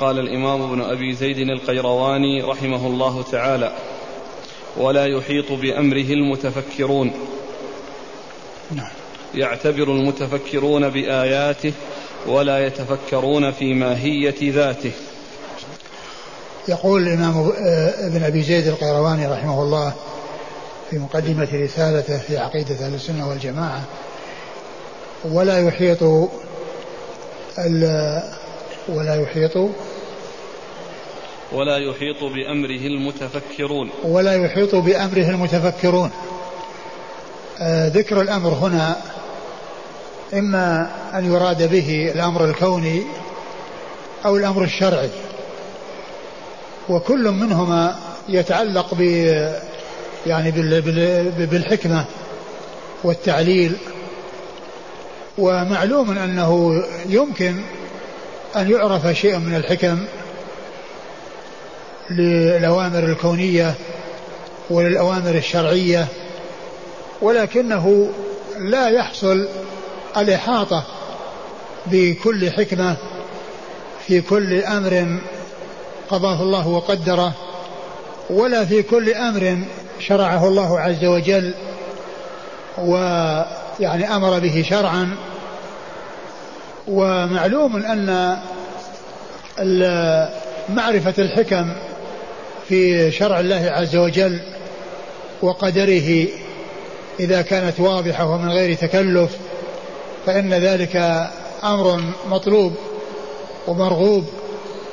قال الإمام ابن أبي زيد القيرواني رحمه الله تعالى ولا يحيط بأمره المتفكرون. نعم. يعتبر المتفكرون بآياته ولا يتفكرون في ماهية ذاته. يقول الإمام ابن أبي زيد القيرواني رحمه الله في مقدمة رسالته في عقيدة أهل السنة والجماعة ولا يحيط ولا يحيط ولا يحيط بأمره المتفكرون. ولا يحيط بأمره المتفكرون. آه ذكر الأمر هنا إما أن يراد به الأمر الكوني أو الأمر الشرعي. وكل منهما يتعلق ب يعني بالحكمة والتعليل. ومعلوم أنه يمكن أن يعرف شيء من الحكم للأوامر الكونية وللأوامر الشرعية ولكنه لا يحصل الإحاطة بكل حكمة في كل أمر قضاه الله وقدره ولا في كل أمر شرعه الله عز وجل ويعني أمر به شرعا. ومعلوم أن معرفة الحكم في شرع الله عز وجل وقدره إذا كانت واضحة ومن غير تكلف فإن ذلك أمر مطلوب ومرغوب.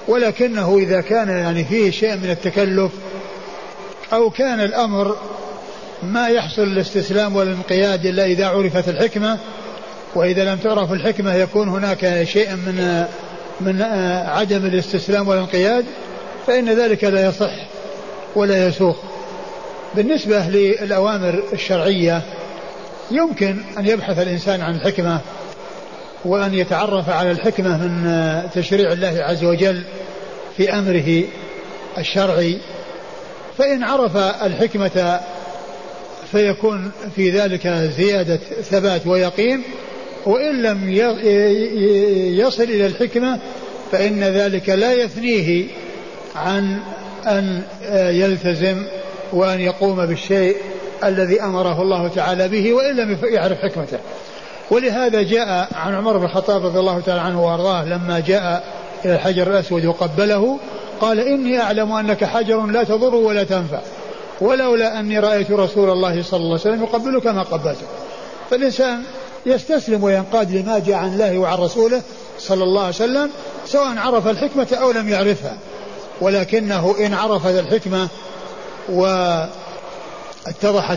ولكنه إذا كان يعني فيه شيء من التكلف أو كان الأمر ما يحصل الاستسلام والانقياد إلا إذا عرفت الحكمة وإذا لم تعرف الحكمة يكون هناك شيء من من عدم الاستسلام والانقياد. فإن ذلك لا يصح ولا يسوق. بالنسبة للأوامر الشرعية يمكن أن يبحث الإنسان عن الحكمة وأن يتعرف على الحكمة من تشريع الله عز وجل في أمره الشرعي. فإن عرف الحكمة فيكون في ذلك زيادة ثبات ويقين وإن لم يصل إلى الحكمة فإن ذلك لا يثنيه عن أن يلتزم وأن يقوم بالشيء الذي أمره الله تعالى به وإن لم يعرف حكمته. ولهذا جاء عن عمر بن الخطاب رضي الله تعالى عنه وأرضاه لما جاء إلى الحجر الأسود وقبله قال إني أعلم أنك حجر لا تضر ولا تنفع ولولا أني رأيت رسول الله صلى الله عليه وسلم يقبلك ما قبلته. فالإنسان يستسلم وينقاد لما جاء عن الله وعن رسوله صلى الله عليه وسلم سواء عرف الحكمة أو لم يعرفها. ولكنه إن عرف الحكمة واتضحت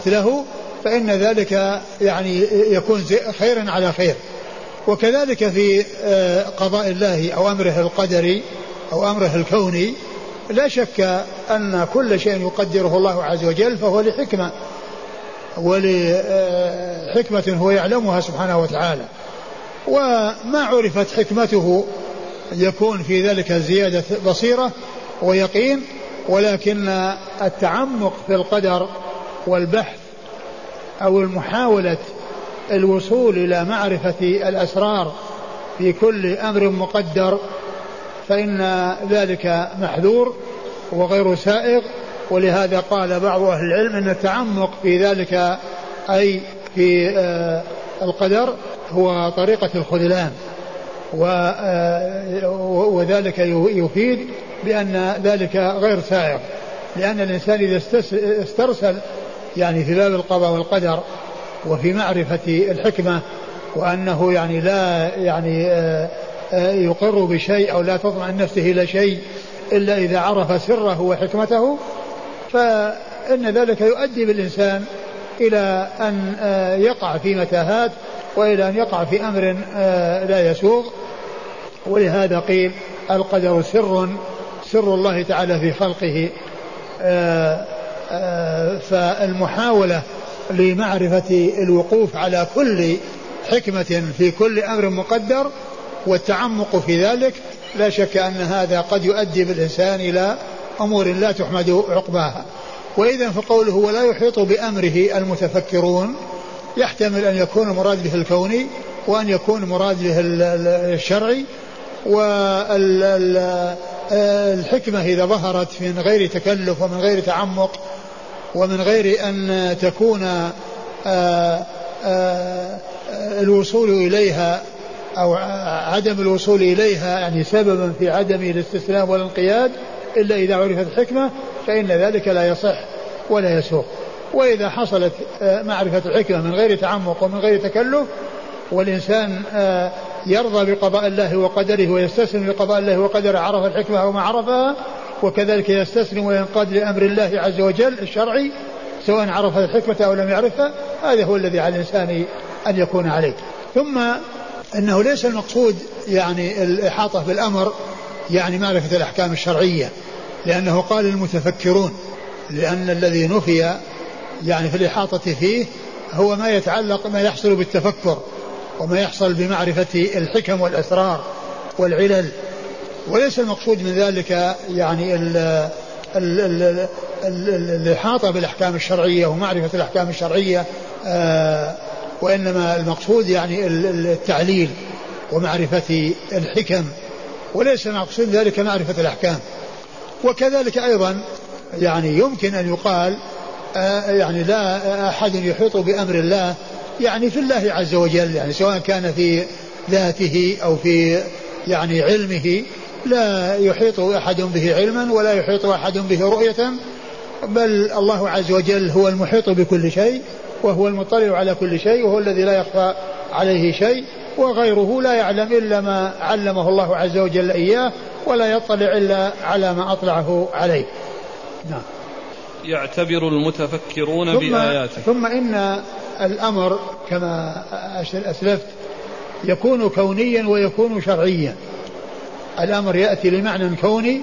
له فإن ذلك يعني يكون خيرا على خير. وكذلك في آه، قضاء الله أو أمره القدري أو أمره الكوني لا شك أن كل شيء يقدره الله عز وجل فهو لحكمة ولحكمة هو يعلمها سبحانه وتعالى. وما عرفت حكمته يكون في ذلك زيادة بصيرة ويقين ولكن التعمق في القدر والبحث أو المحاولة الوصول إلى معرفة الأسرار في كل أمر مقدر فإن ذلك محذور وغير سائغ. ولهذا قال بعض أهل العلم أن التعمق في ذلك أي في آه، القدر هو طريقة الخذلان آه، وذلك يفيد بأن ذلك غير سائغ. لأن الإنسان إذا استرسل يعني في باب القضاء والقدر وفي معرفة الحكمة وأنه يعني لا يعني آه، يقر بشيء أو لا تطمئن نفسه إلى شيء إلا إذا عرف سره وحكمته فإن ذلك يؤدي بالإنسان إلى أن آه، يقع في متاهات وإلى أن يقع في أمر آه، لا يسوغ. ولهذا قيل القدر سر سر الله تعالى في خلقه آه، فالمحاولة لمعرفة الوقوف على كل حكمة في كل أمر مقدر والتعمق في ذلك لا شك أن هذا قد يؤدي بالإنسان إلى أمور لا تحمد عقباها. وإذا فقوله ولا يحيط بأمره المتفكرون يحتمل أن يكون مراد به الكوني وأن يكون مراد به الشرعي الحكمة إذا ظهرت من غير تكلف ومن غير تعمق ومن غير أن تكون آه، آه، الوصول إليها أو عدم الوصول إليها يعني سببا في عدم الاستسلام والانقياد إلا إذا عرفت الحكمة فإن ذلك لا يصح ولا يسوق. وإذا حصلت آه، معرفة الحكمة من غير تعمق ومن غير تكلف والإنسان يرضى بقضاء الله وقدره ويستسلم لقضاء الله وقدره عرف الحكمة وما عرفها وكذلك يستسلم وينقاد لأمر الله عز وجل الشرعي سواء عرف الحكمة أو لم يعرفها هذا هو الذي على الإنسان أن يكون عليه. ثم أنه ليس المقصود يعني الإحاطة بالأمر يعني معرفة الأحكام الشرعية لأنه قال المتفكرون لأن الذي نفي يعني في الإحاطة فيه هو ما يتعلق ما يحصل بالتفكر. وما يحصل بمعرفة الحكم والأسرار والعلل. وليس المقصود من ذلك يعني الإحاطة بالأحكام الشرعية ومعرفة الأحكام الشرعية آه وإنما المقصود يعني التعليل ومعرفة الحكم. وليس المقصود ذلك معرفة الأحكام. وكذلك أيضا يعني يمكن أن يقال آه يعني لا أحد يحيط بأمر الله يعني في الله عز وجل يعني سواء كان في ذاته أو في يعني علمه لا يحيط أحد به علما ولا يحيط أحد به رؤية بل الله عز وجل هو المحيط بكل شيء وهو المطلع على كل شيء وهو الذي لا يخفى عليه شيء وغيره لا يعلم إلا ما علمه الله عز وجل إياه ولا يطلع إلا على ما أطلعه عليه. نعم. يعتبر المتفكرون ثم بآياته. ثم إن الأمر كما أسلفت يكون كونيا ويكون شرعيا. الأمر يأتي لمعنى كوني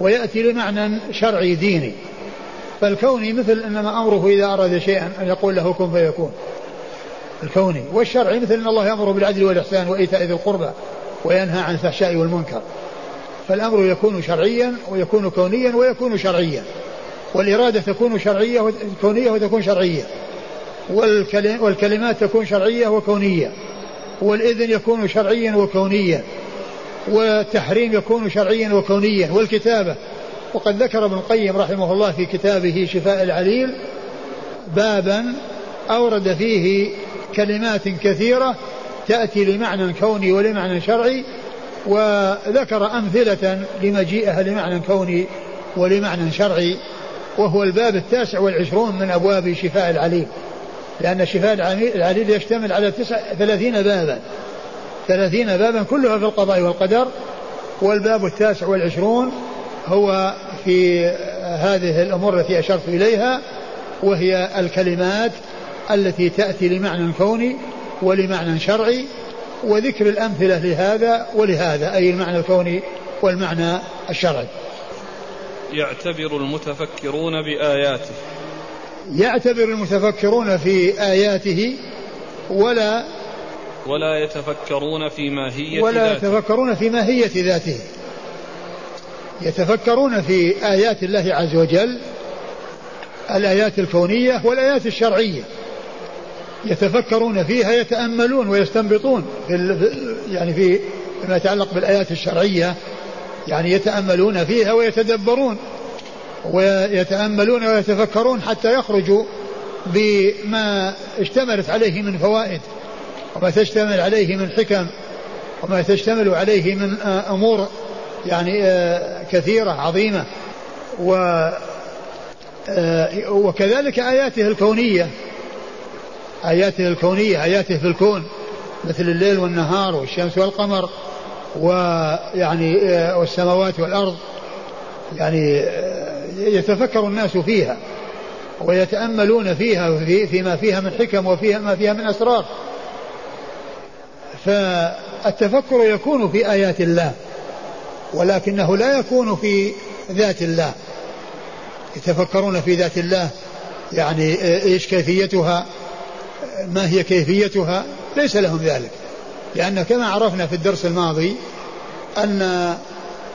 ويأتي لمعنى شرعي ديني. فالكوني مثل إنما أمره إذا أراد شيئا أن يقول له كن فيكون. الكوني والشرعي مثل أن الله يأمر بالعدل والإحسان وإيتاء ذي القربى وينهى عن الفحشاء والمنكر. فالأمر يكون شرعيا ويكون كونيا ويكون شرعيا. والإرادة تكون شرعية كونية وتكون شرعية. والكلمات تكون شرعية وكونية والإذن يكون شرعيا وكونيا والتحريم يكون شرعيا وكونيا والكتابة. وقد ذكر ابن القيم رحمه الله في كتابه شفاء العليل بابا أورد فيه كلمات كثيرة تأتي لمعنى كوني ولمعنى شرعي وذكر أمثلة لمجيئها لمعنى كوني ولمعنى شرعي وهو الباب التاسع والعشرون من أبواب شفاء العليل. لأن شفاء العليل يشتمل على تسع ثلاثين بابا. ثلاثين بابا كلها في القضاء والقدر. والباب التاسع والعشرون هو في هذه الأمور التي أشرت إليها وهي الكلمات التي تأتي لمعنى كوني ولمعنى شرعي وذكر الأمثلة لهذا ولهذا أي المعنى الكوني والمعنى الشرعي. يعتبر المتفكرون بآياته. يعتبر المتفكرون في آياته ولا ولا يتفكرون في ماهية ولا ذاته. يتفكرون في ماهية ذاته. يتفكرون في آيات الله عز وجل الآيات الكونية والآيات الشرعية. يتفكرون فيها يتأملون ويستنبطون في يعني في ما يتعلق بالآيات الشرعية يعني يتأملون فيها ويتدبرون. ويتأملون ويتفكرون حتى يخرجوا بما اشتملت عليه من فوائد وما تشتمل عليه من حكم وما تشتمل عليه من أمور يعني آه، كثيرة عظيمة. و آه، وكذلك آياته الكونية آياته الكونية آياته في الكون مثل الليل والنهار والشمس والقمر ويعني آه، والسماوات والأرض. يعني يتفكر الناس فيها ويتأملون فيها فيما فيها من حكم وفيها ما فيها من أسرار. فالتفكر يكون في آيات الله ولكنه لا يكون في ذات الله. يتفكرون في ذات الله يعني إيش كيفيتها ما هي كيفيتها ليس لهم ذلك. لأن كما عرفنا في الدرس الماضي أن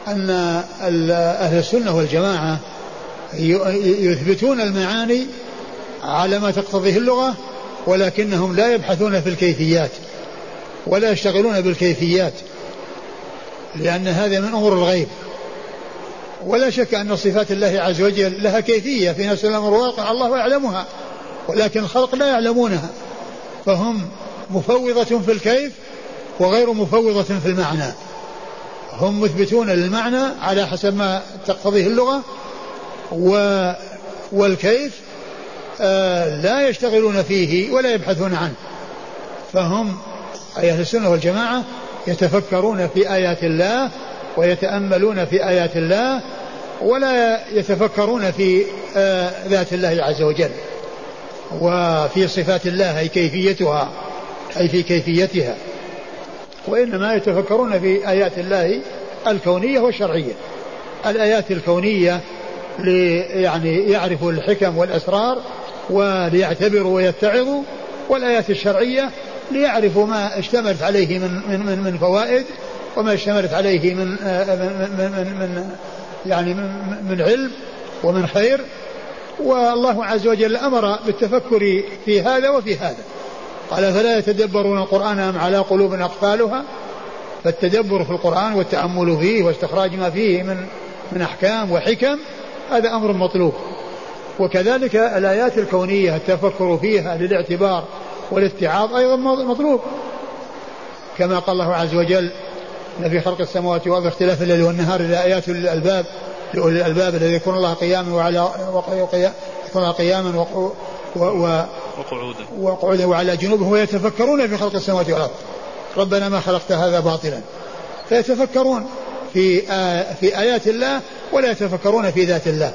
أن أهل السنة والجماعة يثبتون المعاني على ما تقتضيه اللغة ولكنهم لا يبحثون في الكيفيات ولا يشتغلون بالكيفيات لأن هذا من أمور الغيب. ولا شك أن صفات الله عز وجل لها كيفية في نفس الأمر واقع الله يعلمها ولكن الخلق لا يعلمونها فهم مفوضة في الكيف وغير مفوضة في المعنى. هم مثبتون للمعنى على حسب ما تقتضيه اللغة و والكيف آه لا يشتغلون فيه ولا يبحثون عنه. فهم أي أهل السنة والجماعة يتفكرون في آيات الله ويتأملون في آيات الله ولا يتفكرون في آه ذات الله عز وجل وفي صفات الله أي كيفيتها أي في كيفيتها. وإنما يتفكرون في آيات الله الكونية والشرعية. الآيات الكونية يعني يعرفوا الحكم والأسرار وليعتبروا ويتعظوا والآيات الشرعية ليعرفوا ما اشتملت عليه من من من, من فوائد وما اشتملت عليه من من من, من يعني من, من علم ومن خير. والله عز وجل أمر بالتفكر في هذا وفي هذا. قال فلا يتدبرون القرآن أم على قلوب أقفالها؟ فالتدبر في القرآن والتأمل فيه واستخراج ما فيه من من أحكام وحكم هذا أمر مطلوب. وكذلك الآيات الكونية التفكر فيها للاعتبار والاتعاظ أيضا مطلوب. كما قال الله عز وجل ان في خلق السماوات والأرض اختلاف الليل والنهار لآيات للألباب لاولي الالباب الذي يكون الله قياما وعلى يكون قياما و وقعودا. وقعودا وعلى جنوبهم ويتفكرون في خلق السماوات والأرض. ربنا ما خلقت هذا باطلا. فيتفكرون. في في آيات الله ولا يتفكرون في ذات الله.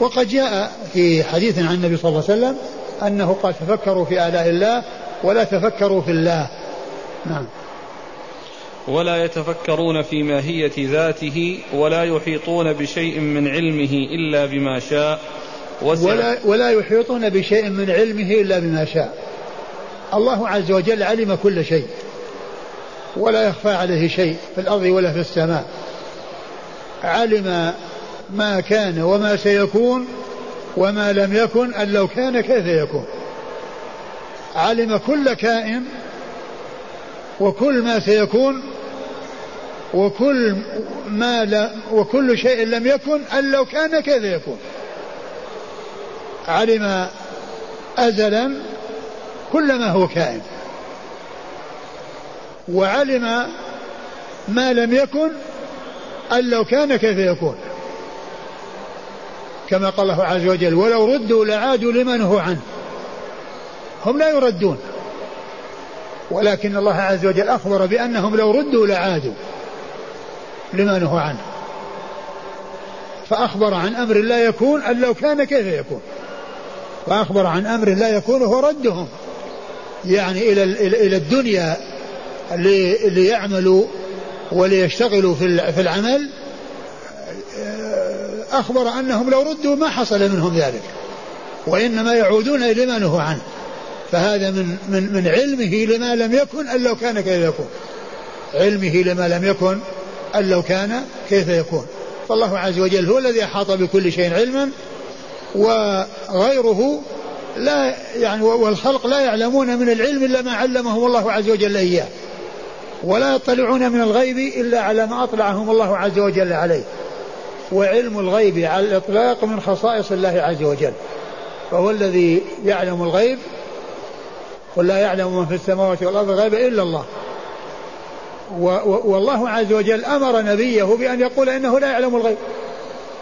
وقد جاء في حديث عن النبي صلى الله عليه وسلم أنه قال تفكروا في آلاء الله ولا تفكروا في الله. نعم. ولا يتفكرون في ماهية ذاته ولا يحيطون بشيء من علمه إلا بما شاء. ولا, ولا يحيطون بشيء من علمه إلا بما شاء. الله عز وجل علم كل شيء. ولا يخفى عليه شيء في الأرض ولا في السماء. علم ما كان وما سيكون وما لم يكن أن لو كان كيف يكون. علم كل كائن وكل ما سيكون وكل ما لا وكل شيء لم يكن أن لو كان كيف يكون. علم أزلا كل ما هو كائن. وعلم ما لم يكن أن لو كان كيف يكون. كما قال الله عز وجل ولو ردوا لعادوا لمن هو عنه. هم لا يردون. ولكن الله عز وجل أخبر بأنهم لو ردوا لعادوا لما نهوا عنه. فأخبر عن أمر لا يكون أن لو كان كيف يكون. فأخبر عن أمر لا يكون هو ردهم. يعني إلى إلى الدنيا ليعملوا وليشتغلوا في العمل أخبر أنهم لو ردوا ما حصل منهم ذلك وإنما يعودون إلى ما نهوا عنه. فهذا من من من علمه لما لم يكن أن لو كان كيف يكون. علمه لما لم يكن أن لو كان كيف يكون. فالله عز وجل هو الذي أحاط بكل شيء علما وغيره لا يعني والخلق لا يعلمون من العلم إلا ما علمهم الله عز وجل إياه. ولا يطلعون من الغيب إلا على ما أطلعهم الله عز وجل عليه. وعلم الغيب على الإطلاق من خصائص الله عز وجل. فهو الذي يعلم الغيب قل لا يعلم من في السماوات والأرض الغيب إلا الله. والله عز وجل أمر نبيه بأن يقول إنه لا يعلم الغيب.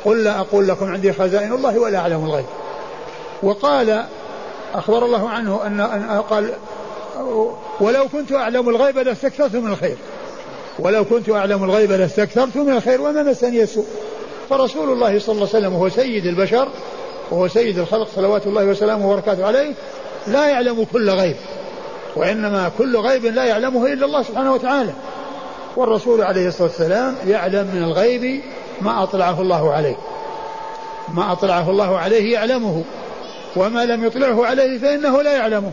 قل لا أقول لكم عندي خزائن الله ولا أعلم الغيب. وقال أخبر الله عنه أن, قال ولو كنت أعلم الغيب لاستكثرت من الخير. ولو كنت أعلم الغيب لاستكثرت من الخير وما مسني السوء. فرسول الله صلى الله عليه وسلم هو سيد البشر وهو سيد الخلق صلوات الله وسلامه وبركاته عليه لا يعلم كل غيب. وإنما كل غيب لا يعلمه إلا الله سبحانه وتعالى. والرسول عليه الصلاة والسلام يعلم من الغيب ما أطلعه الله عليه. ما أطلعه الله عليه يعلمه. وما لم يطلعه عليه فإنه لا يعلمه.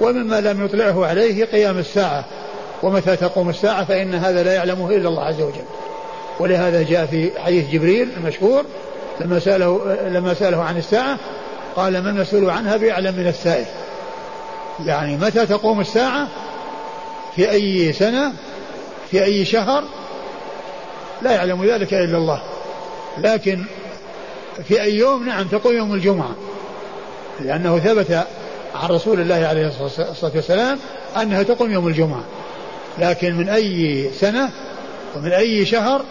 ومما لم يطلعه عليه قيام الساعة. ومتى تقوم الساعة فإن هذا لا يعلمه إلا الله عز وجل. ولهذا جاء في حديث جبريل المشهور لما سأله لما سأله عن الساعة قال ما المسؤول عنها بأعلم من السائل. يعني متى تقوم الساعة؟ في أي سنة؟ في أي شهر؟ لا يعلم ذلك إلا الله. لكن في أي يوم؟ نعم تقول يوم الجمعة. لأنه ثبت عن رسول الله عليه الصلاة والسلام أنها تقوم يوم الجمعة. لكن من أي سنة ومن أي شهر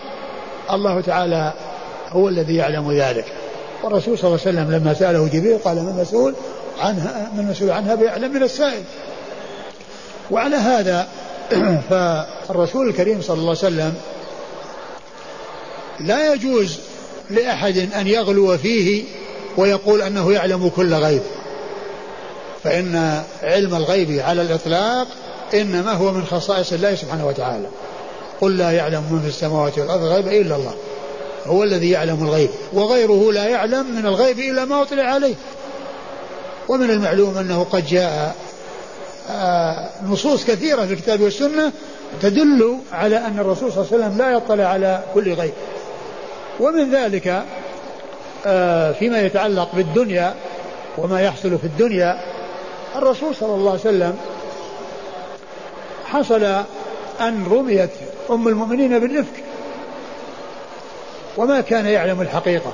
الله تعالى هو الذي يعلم ذلك. والرسول صلى الله عليه وسلم لما سأله جبريل قال من مسؤول عنها من مسؤول عنها بيعلم من السائل. وعلى هذا فالرسول الكريم صلى الله عليه وسلم لا يجوز لأحد أن يغلو فيه ويقول أنه يعلم كل غيب. فإن علم الغيب على الإطلاق إنما هو من خصائص الله سبحانه وتعالى. قل لا يعلم من في السماوات والأرض الغيب إلا الله. هو الذي يعلم الغيب وغيره لا يعلم من الغيب إلا ما أطلع عليه. ومن المعلوم أنه قد جاء آه، نصوص كثيرة في الكتاب والسنة تدل على أن الرسول صلى الله عليه وسلم لا يطلع على كل غيب. ومن ذلك آه، فيما يتعلق بالدنيا وما يحصل في الدنيا الرسول صلى الله عليه وسلم حصل أن رميت أم المؤمنين بالإفك وما كان يعلم الحقيقة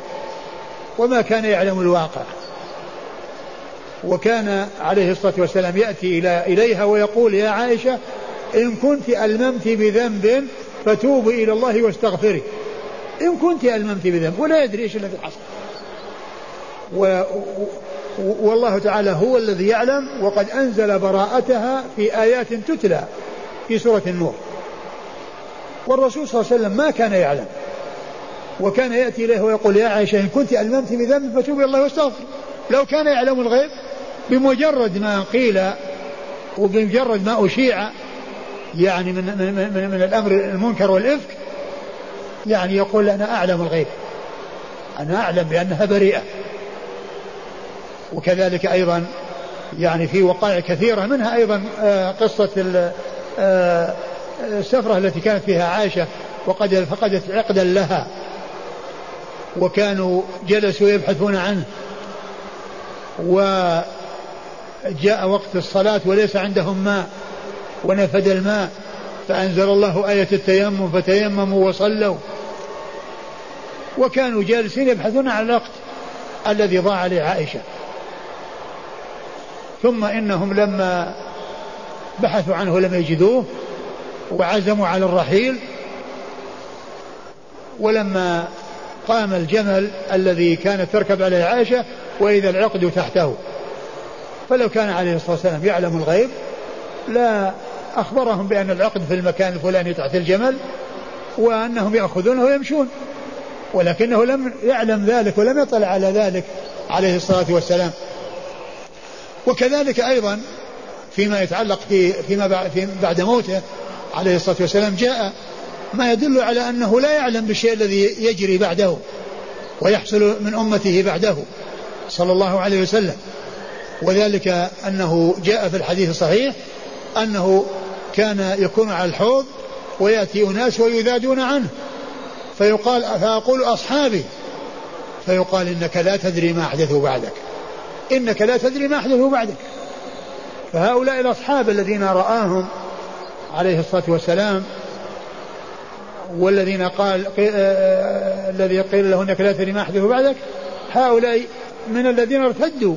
وما كان يعلم الواقع. وكان عليه الصلاة والسلام يأتي إلى إليها ويقول يا عائشة إن كنت ألممت بذنب فتوبي إلى الله واستغفري. إن كنت ألممت بذنب ولا يدري إيش الذي حصل. و والله تعالى هو الذي يعلم وقد أنزل براءتها في آيات تتلى في سورة النور. والرسول صلى الله عليه وسلم ما كان يعلم. وكان يأتي إليه ويقول يا عائشة إن كنت ألممت بذنب فتوبي الله واستغفر. لو كان يعلم الغيب بمجرد ما قيل وبمجرد ما أشيع يعني من, من, من, من الأمر المنكر والإفك يعني يقول أنا أعلم الغيب. أنا أعلم بأنها بريئة. وكذلك أيضا يعني في وقائع كثيرة منها أيضا آه، قصة آه، السفرة التي كانت فيها عائشة وقد فقدت عقدا لها وكانوا جلسوا يبحثون عنه. وجاء وقت الصلاة وليس عندهم ماء ونفد الماء فأنزل الله آية التيمم فتيمموا وصلوا. وكانوا جالسين يبحثون عن الوقت الذي ضاع لعائشة. ثم إنهم لما بحثوا عنه لم يجدوه وعزموا على الرحيل ولما قام الجمل الذي كانت تركب عليه عائشة وإذا العقد تحته. فلو كان عليه الصلاة والسلام يعلم الغيب لا أخبرهم بأن العقد في المكان الفلاني تحت الجمل وأنهم يأخذونه ويمشون. ولكنه لم يعلم ذلك ولم يطلع على ذلك عليه الصلاة والسلام. وكذلك أيضا فيما يتعلق في فيما بعد, موته عليه الصلاة والسلام جاء ما يدل على أنه لا يعلم بالشيء الذي يجري بعده ويحصل من أمته بعده صلى الله عليه وسلم. وذلك أنه جاء في الحديث الصحيح أنه كان يكون على الحوض ويأتي أناس ويذادون عنه. فيقال فأقول أصحابي. فيقال إنك لا تدري ما أحدثوا بعدك. إنك لا تدري ما أحدثوا بعدك. فهؤلاء الأصحاب الذين رآهم عليه الصلاة والسلام والذين قال آه، آه، الذي قيل له إنك لا تدري ما احدث بعدك هؤلاء من الذين ارتدوا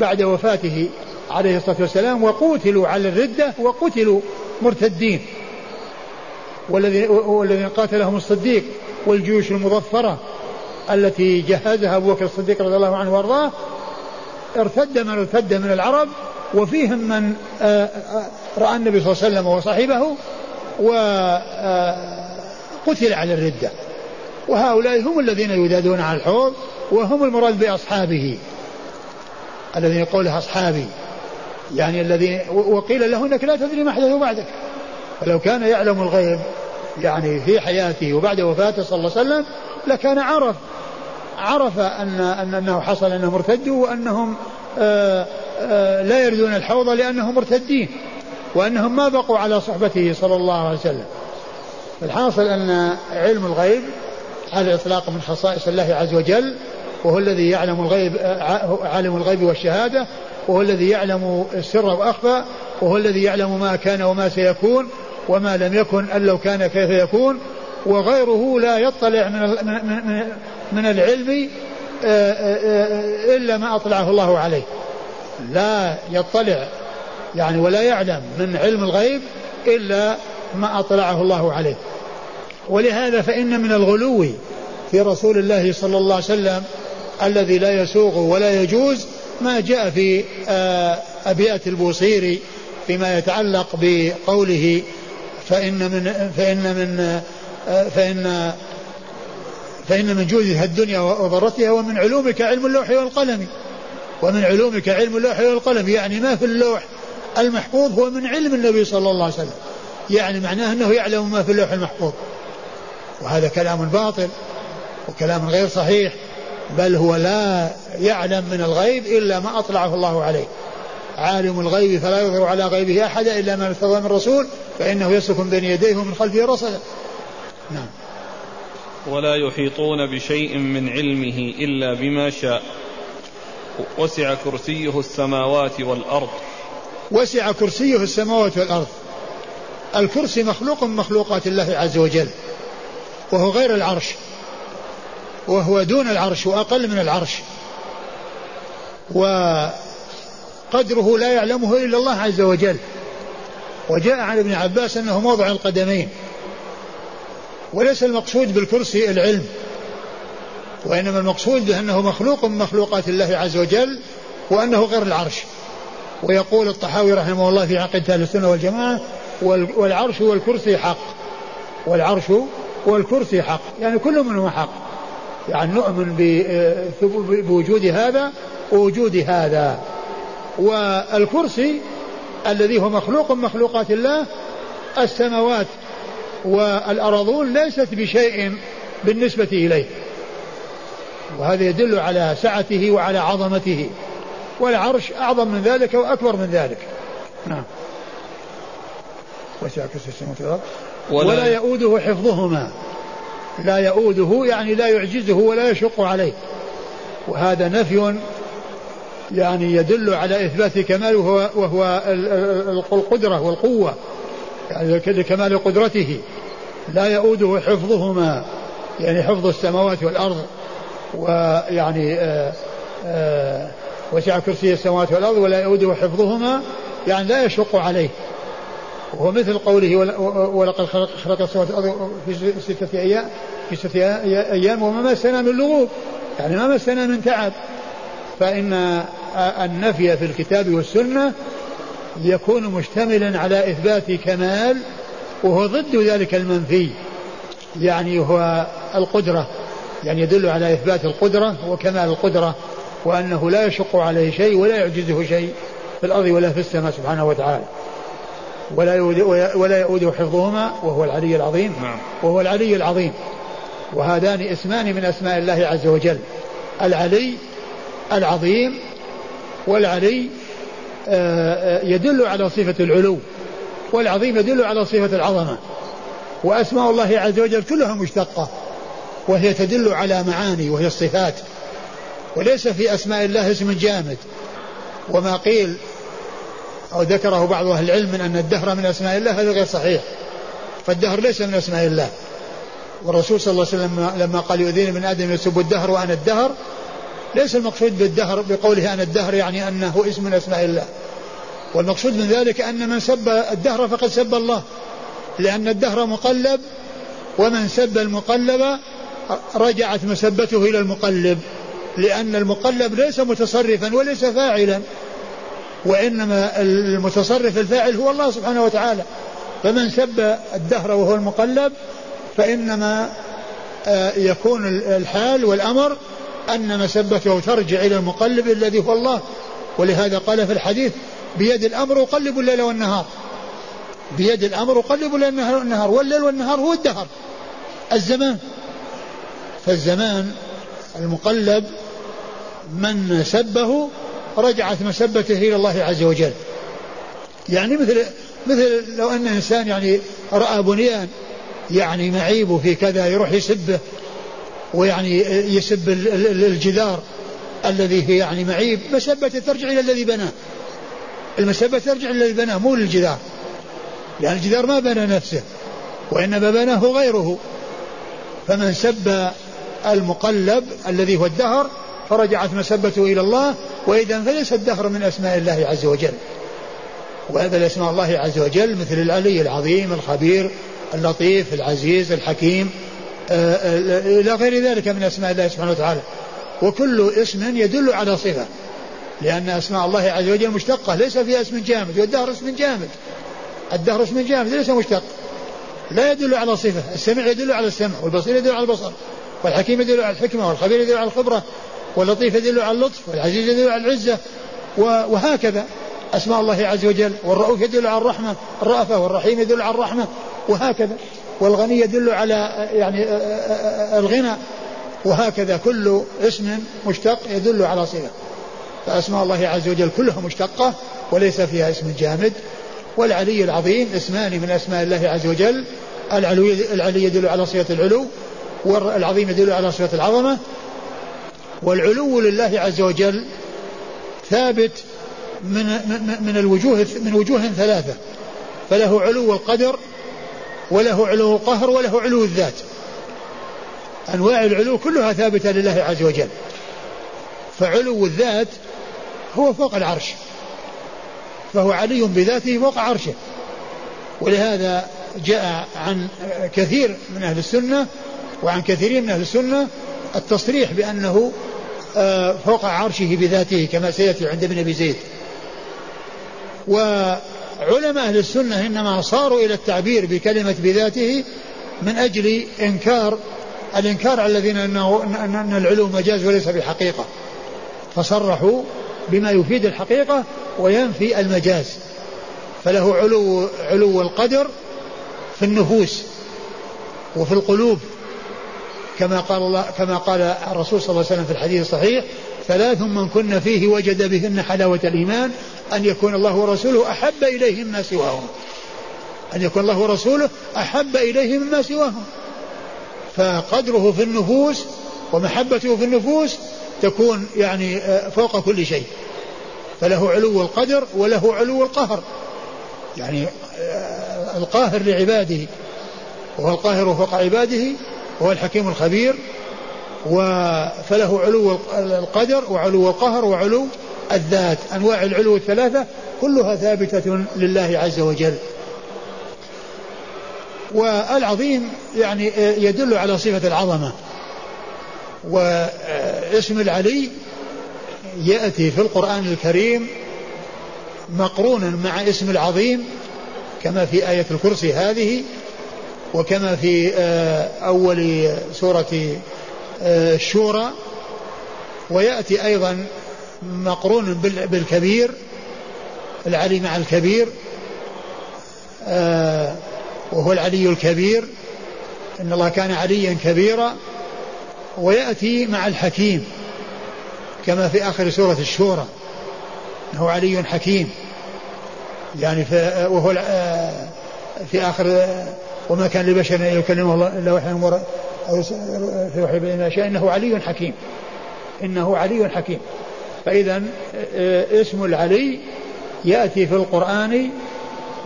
بعد وفاته عليه الصلاة والسلام وقتلوا على الردة وقتلوا مرتدين. والذين والذين قاتلهم الصديق والجيوش المظفرة التي جهزها أبو بكر الصديق رضي الله عنه وأرضاه ارتد من ارتد من العرب وفيهم من آه، رأى النبي صلى الله عليه وسلم وصحبه و قتل على الردة. وهؤلاء هم الذين يدادون على الحوض وهم المراد بأصحابه. الذين يقول أصحابي. يعني الذين وقيل له إنك لا تدري ما حدث بعدك. فلو كان يعلم الغيب يعني في حياته وبعد وفاته صلى الله عليه وسلم لكان عرف عرف أن أن أنه حصل أنهم ارتدوا وأنهم آآ آه، آه، لا يردون الحوض لأنهم مرتدين وأنهم ما بقوا على صحبته صلى الله عليه وسلم. الحاصل أن علم الغيب على الإطلاق من خصائص الله عز وجل وهو الذي يعلم الغيب عالم الغيب والشهادة وهو الذي يعلم السر وأخفى وهو الذي يعلم ما كان وما سيكون وما لم يكن أن لو كان كيف يكون وغيره لا يطلع من من من العلم آه، آه، آه، إلا ما أطلعه الله عليه. لا يطلع يعني ولا يعلم من علم الغيب إلا ما أطلعه الله عليه. ولهذا فإن من الغلو في رسول الله صلى الله عليه وسلم الذي لا يسوغ ولا يجوز ما جاء في أبيات البوصيري فيما يتعلق بقوله فإن من فإن من فإن فإن من جودها الدنيا وضرتها ومن علومك علم اللوح والقلم. ومن علومك علم اللوح والقلم يعني ما في اللوح المحفوظ هو من علم النبي صلى الله عليه وسلم. يعني معناه أنه يعلم ما في اللوح المحفوظ. وهذا كلام باطل وكلام غير صحيح بل هو لا يعلم من الغيب إلا ما أطلعه الله عليه. عالم الغيب فلا يظهر على غيبه أحدا إلا من ارتضى من رسول فإنه يسلك بين يديه ومن خلفه رصدا نعم. ولا يحيطون بشيء من علمه إلا بما شاء. وسع كرسيه السماوات والأرض. وسع كرسيه السماوات والأرض. الكرسي مخلوق من مخلوقات الله عز وجل. وهو غير العرش. وهو دون العرش وأقل من العرش. وقدره لا يعلمه إلا الله عز وجل. وجاء عن ابن عباس أنه موضع القدمين. وليس المقصود بالكرسي العلم وإنما المقصود بأنه مخلوق من مخلوقات الله عز وجل وأنه غير العرش. ويقول الطحاوي رحمه الله في عقيدة أهل السنة والجماعة والعرش والكرسي حق. والعرش والكرسي حق يعني كل منهما حق. يعني نؤمن بوجود هذا ووجود هذا. والكرسي الذي هو مخلوق من مخلوقات الله السماوات والأرضون ليست بشيء بالنسبة إليه. وهذا يدل على سعته وعلى عظمته. والعرش أعظم من ذلك وأكبر من ذلك. نعم. وسع كرسي السماوات والأرض. ولا, ولا يؤوده حفظهما. لا يؤوده يعني لا يعجزه ولا يشق عليه. وهذا نفي يعني يدل على إثبات كماله وهو القدرة والقوة. يعني لكمال قدرته. لا يؤوده حفظهما يعني حفظ السماوات والأرض ويعني آآ آآ وسع كرسي السماوات والأرض ولا يؤوده حفظهما يعني لا يشق عليه. وهو مثل قوله ولقد خلق السماوات والأرض في ستة أيام في ستة أيام وما مسنا من لغوب يعني ما مسنا من تعب. فإن النفي في الكتاب والسنة يكون مشتملا على إثبات كمال وهو ضد ذلك المنفي. يعني هو القدرة. يعني يدل على إثبات القدرة وكمال القدرة وأنه لا يشق عليه شيء ولا يعجزه شيء في الأرض ولا في السماء سبحانه وتعالى. ولا ولا يؤوده حفظهما وهو العلي العظيم. نعم. وهو العلي العظيم. وهذان اسمان من أسماء الله عز وجل. العلي العظيم والعلي يدل على صفة العلو والعظيم يدل على صفة العظمة. وأسماء الله عز وجل كلها مشتقة وهي تدل على معاني وهي الصفات. وليس في أسماء الله اسم جامد. وما قيل أو ذكره بعض أهل العلم من أن الدهر من أسماء الله هذا غير صحيح. فالدهر ليس من أسماء الله. والرسول صلى الله عليه وسلم لما قال يؤذيني من آدم يسب الدهر وأنا الدهر ليس المقصود بالدهر بقوله أنا الدهر يعني أنه اسم من أسماء الله. والمقصود من ذلك أن من سب الدهر فقد سب الله. لأن الدهر مقلب ومن سب المقلب رجعت مسبته إلى المقلب. لأن المقلب ليس متصرفا وليس فاعلا. وإنما المتصرف الفاعل هو الله سبحانه وتعالى. فمن سب الدهر وهو المقلب فإنما آه، يكون الحال والأمر أن مسبته ترجع إلى المقلب الذي هو الله. ولهذا قال في الحديث بيد الأمر أقلب الليل والنهار. بيد الأمر أقلب الليل والنهار. والليل والنهار هو الدهر. الزمان. فالزمان المقلب من سبه رجعت مسبته إلى الله عز وجل. يعني مثل مثل لو أن إنسان يعني رأى بنيان يعني معيب في كذا يروح يسبه ويعني يسب الجدار الذي هي يعني معيب مسبته ترجع إلى الذي بناه. المسبة ترجع إلى الذي بناه مو للجدار. لأن الجدار ما بنى نفسه وإنما بناه غيره. فمن سب المقلب الذي هو الدهر فرجعت مسبته إلى الله وإذا فليس الدهر من أسماء الله عز وجل. وهذا الأسماء الله عز وجل مثل العلي العظيم الخبير اللطيف العزيز الحكيم. إلى غير ذلك من أسماء الله سبحانه وتعالى وكل اسم يدل على صفة لأن أسماء الله عز وجل مشتقة ليس فيها اسم جامد والدهر اسم جامد الدهر اسم جامد ليس مشتق لا يدل على صفة السمع يدل على السمع والبصير يدل على البصر والحكيم يدل على الحكمة والخبير يدل على الخبرة واللطيف يدل على اللطف والعزيز يدل على العزة وهكذا أسماء الله عز وجل والرؤوف يدل على الرحمة الرأفة والرحيم يدل على الرحمة وهكذا والغني يدل على يعني الغنى. وهكذا كل اسم مشتق يدل على صفة. فأسماء الله عز وجل كلها مشتقة وليس فيها اسم جامد. والعلي العظيم اسمان من أسماء الله عز وجل. العلي, العلي يدل على صفة العلو والعظيم يدل على صفة العظمة. والعلو لله عز وجل ثابت من من من الوجوه من وجوه ثلاثة. فله علو القدر وله علو القهر وله علو الذات. أنواع العلو كلها ثابتة لله عز وجل. فعلو الذات هو فوق العرش. فهو علي بذاته فوق عرشه. ولهذا جاء عن كثير من أهل السنة وعن كثيرين من أهل السنة التصريح بأنه آه، فوق عرشه بذاته كما سيأتي عند ابن أبي زيد. وعلماء أهل السنة إنما صاروا إلى التعبير بكلمة بذاته من أجل إنكار الإنكار على الذين أنه أن العلو مجاز وليس بحقيقة. فصرحوا بما يفيد الحقيقة وينفي المجاز. فله علو علو القدر في النفوس وفي القلوب. كما قال الله كما قال الرسول صلى الله عليه وسلم في الحديث الصحيح ثلاث من كن فيه وجد بهن حلاوة الإيمان أن يكون الله ورسوله أحب إليه مما سواهم. أن يكون الله ورسوله أحب إليه مما سواهم. فقدره في النفوس ومحبته في النفوس تكون يعني آه، فوق كل شيء. فله علو القدر وله علو القهر. يعني آه، القاهر لعباده. وهو القاهر فوق عباده وهو الحكيم الخبير فله علو القدر وعلو القهر وعلو الذات. أنواع العلو الثلاثة كلها ثابتة لله عز وجل. والعظيم يعني يدل على صفة العظمة. واسم العلي يأتي في القرآن الكريم مقرونا مع اسم العظيم كما في آية الكرسي هذه وكما في آه، أول سورة الشورى ويأتي أيضا مقرون بالكبير العلي مع الكبير آه، وهو العلي الكبير إن الله كان عليا كبيرا ويأتي مع الحكيم كما في آخر سورة الشورى أنه علي حكيم. يعني في وهو في آخر وما كان لبشر أن يكلمه الله إلا وحي أو في وحي بين أشياء إنه علي حكيم. إنه علي حكيم. فإذا آه، اسم العلي يأتي في القرآن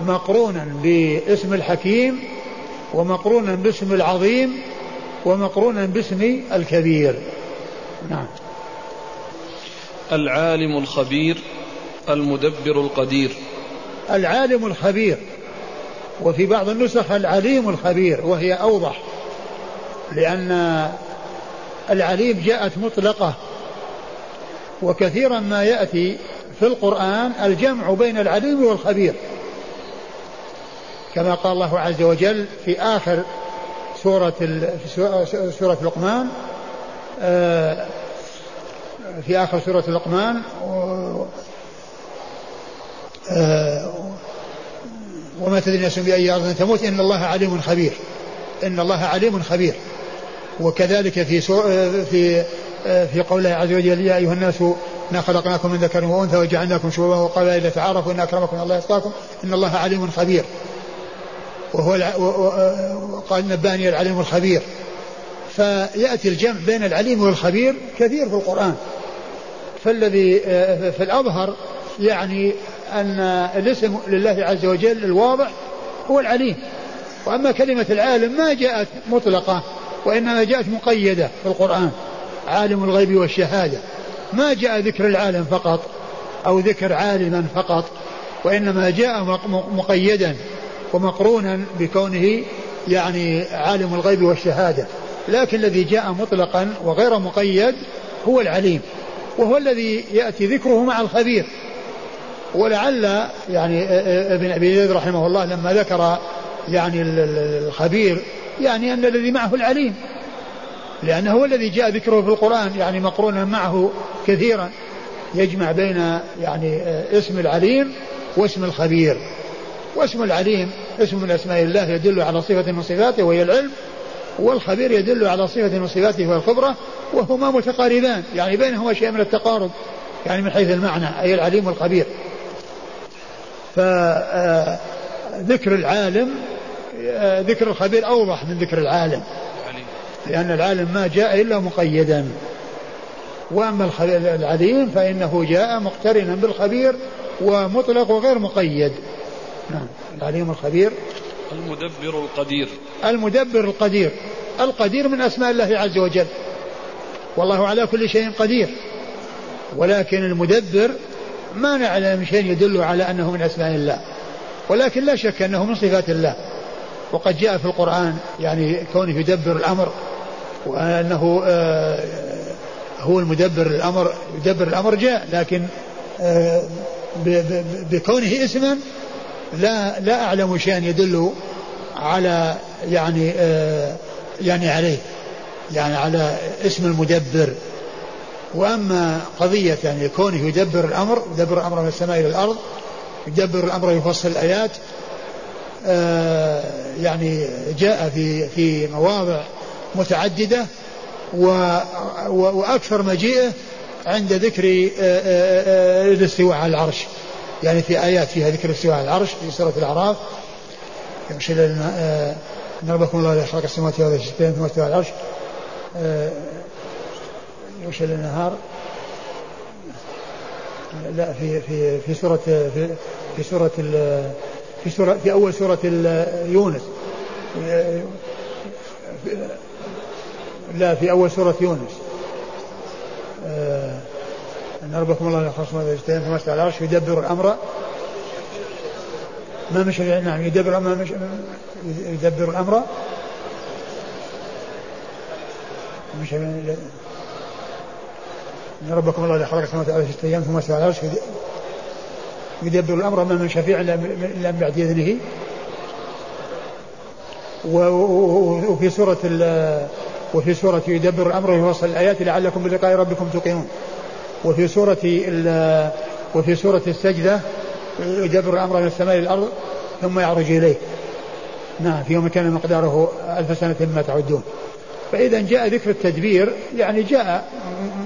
مقرونا باسم الحكيم ومقرونا باسم العظيم ومقرونا باسم الكبير. نعم. العالم الخبير المدبر القدير. العالم الخبير. وفي بعض النسخ العليم الخبير وهي أوضح. لأن العليم جاءت مطلقة. وكثيرا ما يأتي في القرآن الجمع بين العليم والخبير. كما قال الله عز وجل في آخر سورة في سورة لقمان آه، في آخر سورة لقمان آه، وما تدري نفس بأي أرض تموت إن الله عليم خبير. إن الله عليم خبير. وكذلك في في في قوله عز وجل يا أيها الناس إنا خلقناكم من ذكر وأنثى وجعلناكم شعوبا وقبائل تعارفوا إن أكرمكم الله يتقاكم إن الله عليم خبير. وهو قال نباني العليم الخبير. فيأتي الجمع بين العليم والخبير كثير في القرآن. فالذي في الأظهر يعني أن الاسم لله عز وجل الواضح هو العليم. وأما كلمة العالم ما جاءت مطلقة. وإنما جاءت مقيدة في القرآن عالم الغيب والشهادة. ما جاء ذكر العالم فقط أو ذكر عالما فقط وإنما جاء مقيدا ومقرونا بكونه يعني عالم الغيب والشهادة. لكن الذي جاء مطلقا وغير مقيد هو العليم وهو الذي يأتي ذكره مع الخبير. ولعل يعني ابن أبي زيد رحمه الله لما ذكر يعني الخبير يعني أن الذي معه العليم. لأنه هو الذي جاء ذكره في القرآن يعني مقرونا معه كثيرا. يجمع بين يعني اسم العليم واسم الخبير. واسم العليم اسم من أسماء الله يدل على صفة من صفاته وهي العلم. والخبير يدل على صفة من صفاته وهي الخبرة وهما متقاربان. يعني بينهما شيء من التقارب يعني من حيث المعنى أي العليم والخبير. فذكر العالم ذكر الخبير أوضح من ذكر العالم. لأن العالم ما جاء إلا مقيدا. وأما العليم فإنه جاء مقترنا بالخبير ومطلق وغير مقيد. نعم. العليم الخبير. المدبر القدير. المدبر القدير. القدير من أسماء الله عز وجل. والله على كل شيء قدير. ولكن المدبر ما نعلم شيء يدل على أنه من أسماء الله. ولكن لا شك أنه من صفات الله. وقد جاء في القرآن يعني كونه يدبر الأمر وأنه آه هو المدبر الأمر يدبر الأمر جاء لكن آه بكونه اسما لا لا أعلم شيئا يدل على يعني آه يعني عليه يعني على اسم المدبر. وأما قضية يعني كونه يدبر الأمر يدبر الأمر من السماء إلى الأرض يدبر الأمر يفصل الآيات يعني جاء في في مواضع متعددة و وأكثر مجيئه عند ذكر آه، آه، الاستواء على العرش. يعني في آيات فيها ذكر الاستواء على العرش في سورة الأعراف. يمشي لنا إن ربكم الله خلق السماوات والأرض ثم استوى على العرش. وش النهار. لا في في في سورة في في سورة في سورة في أول سورة يونس. لا في أول سورة يونس. أن ربكم الله يخص ما يجتهد ثم استوى على العرش يدبر الأمر. ما مش نعم يدبر الأمر مش يدبر الأمر. مش إن ربكم الله خلق السماوات والأرض في سته أيام ثم استوى على العرش يدبر الأمر ما من شفيع من بعد إذنه. وفي سورة وفي سورة يدبر الأمر ويوصل الآيات لعلكم بلقاء ربكم توقنون وفي سورة وفي سورة السجدة يدبر الأمر من السماء إلى الأرض ثم يعرج إليه. نعم في يوم كان مقداره ألف سنة مما تعدون. فإذا جاء ذكر التدبير يعني جاء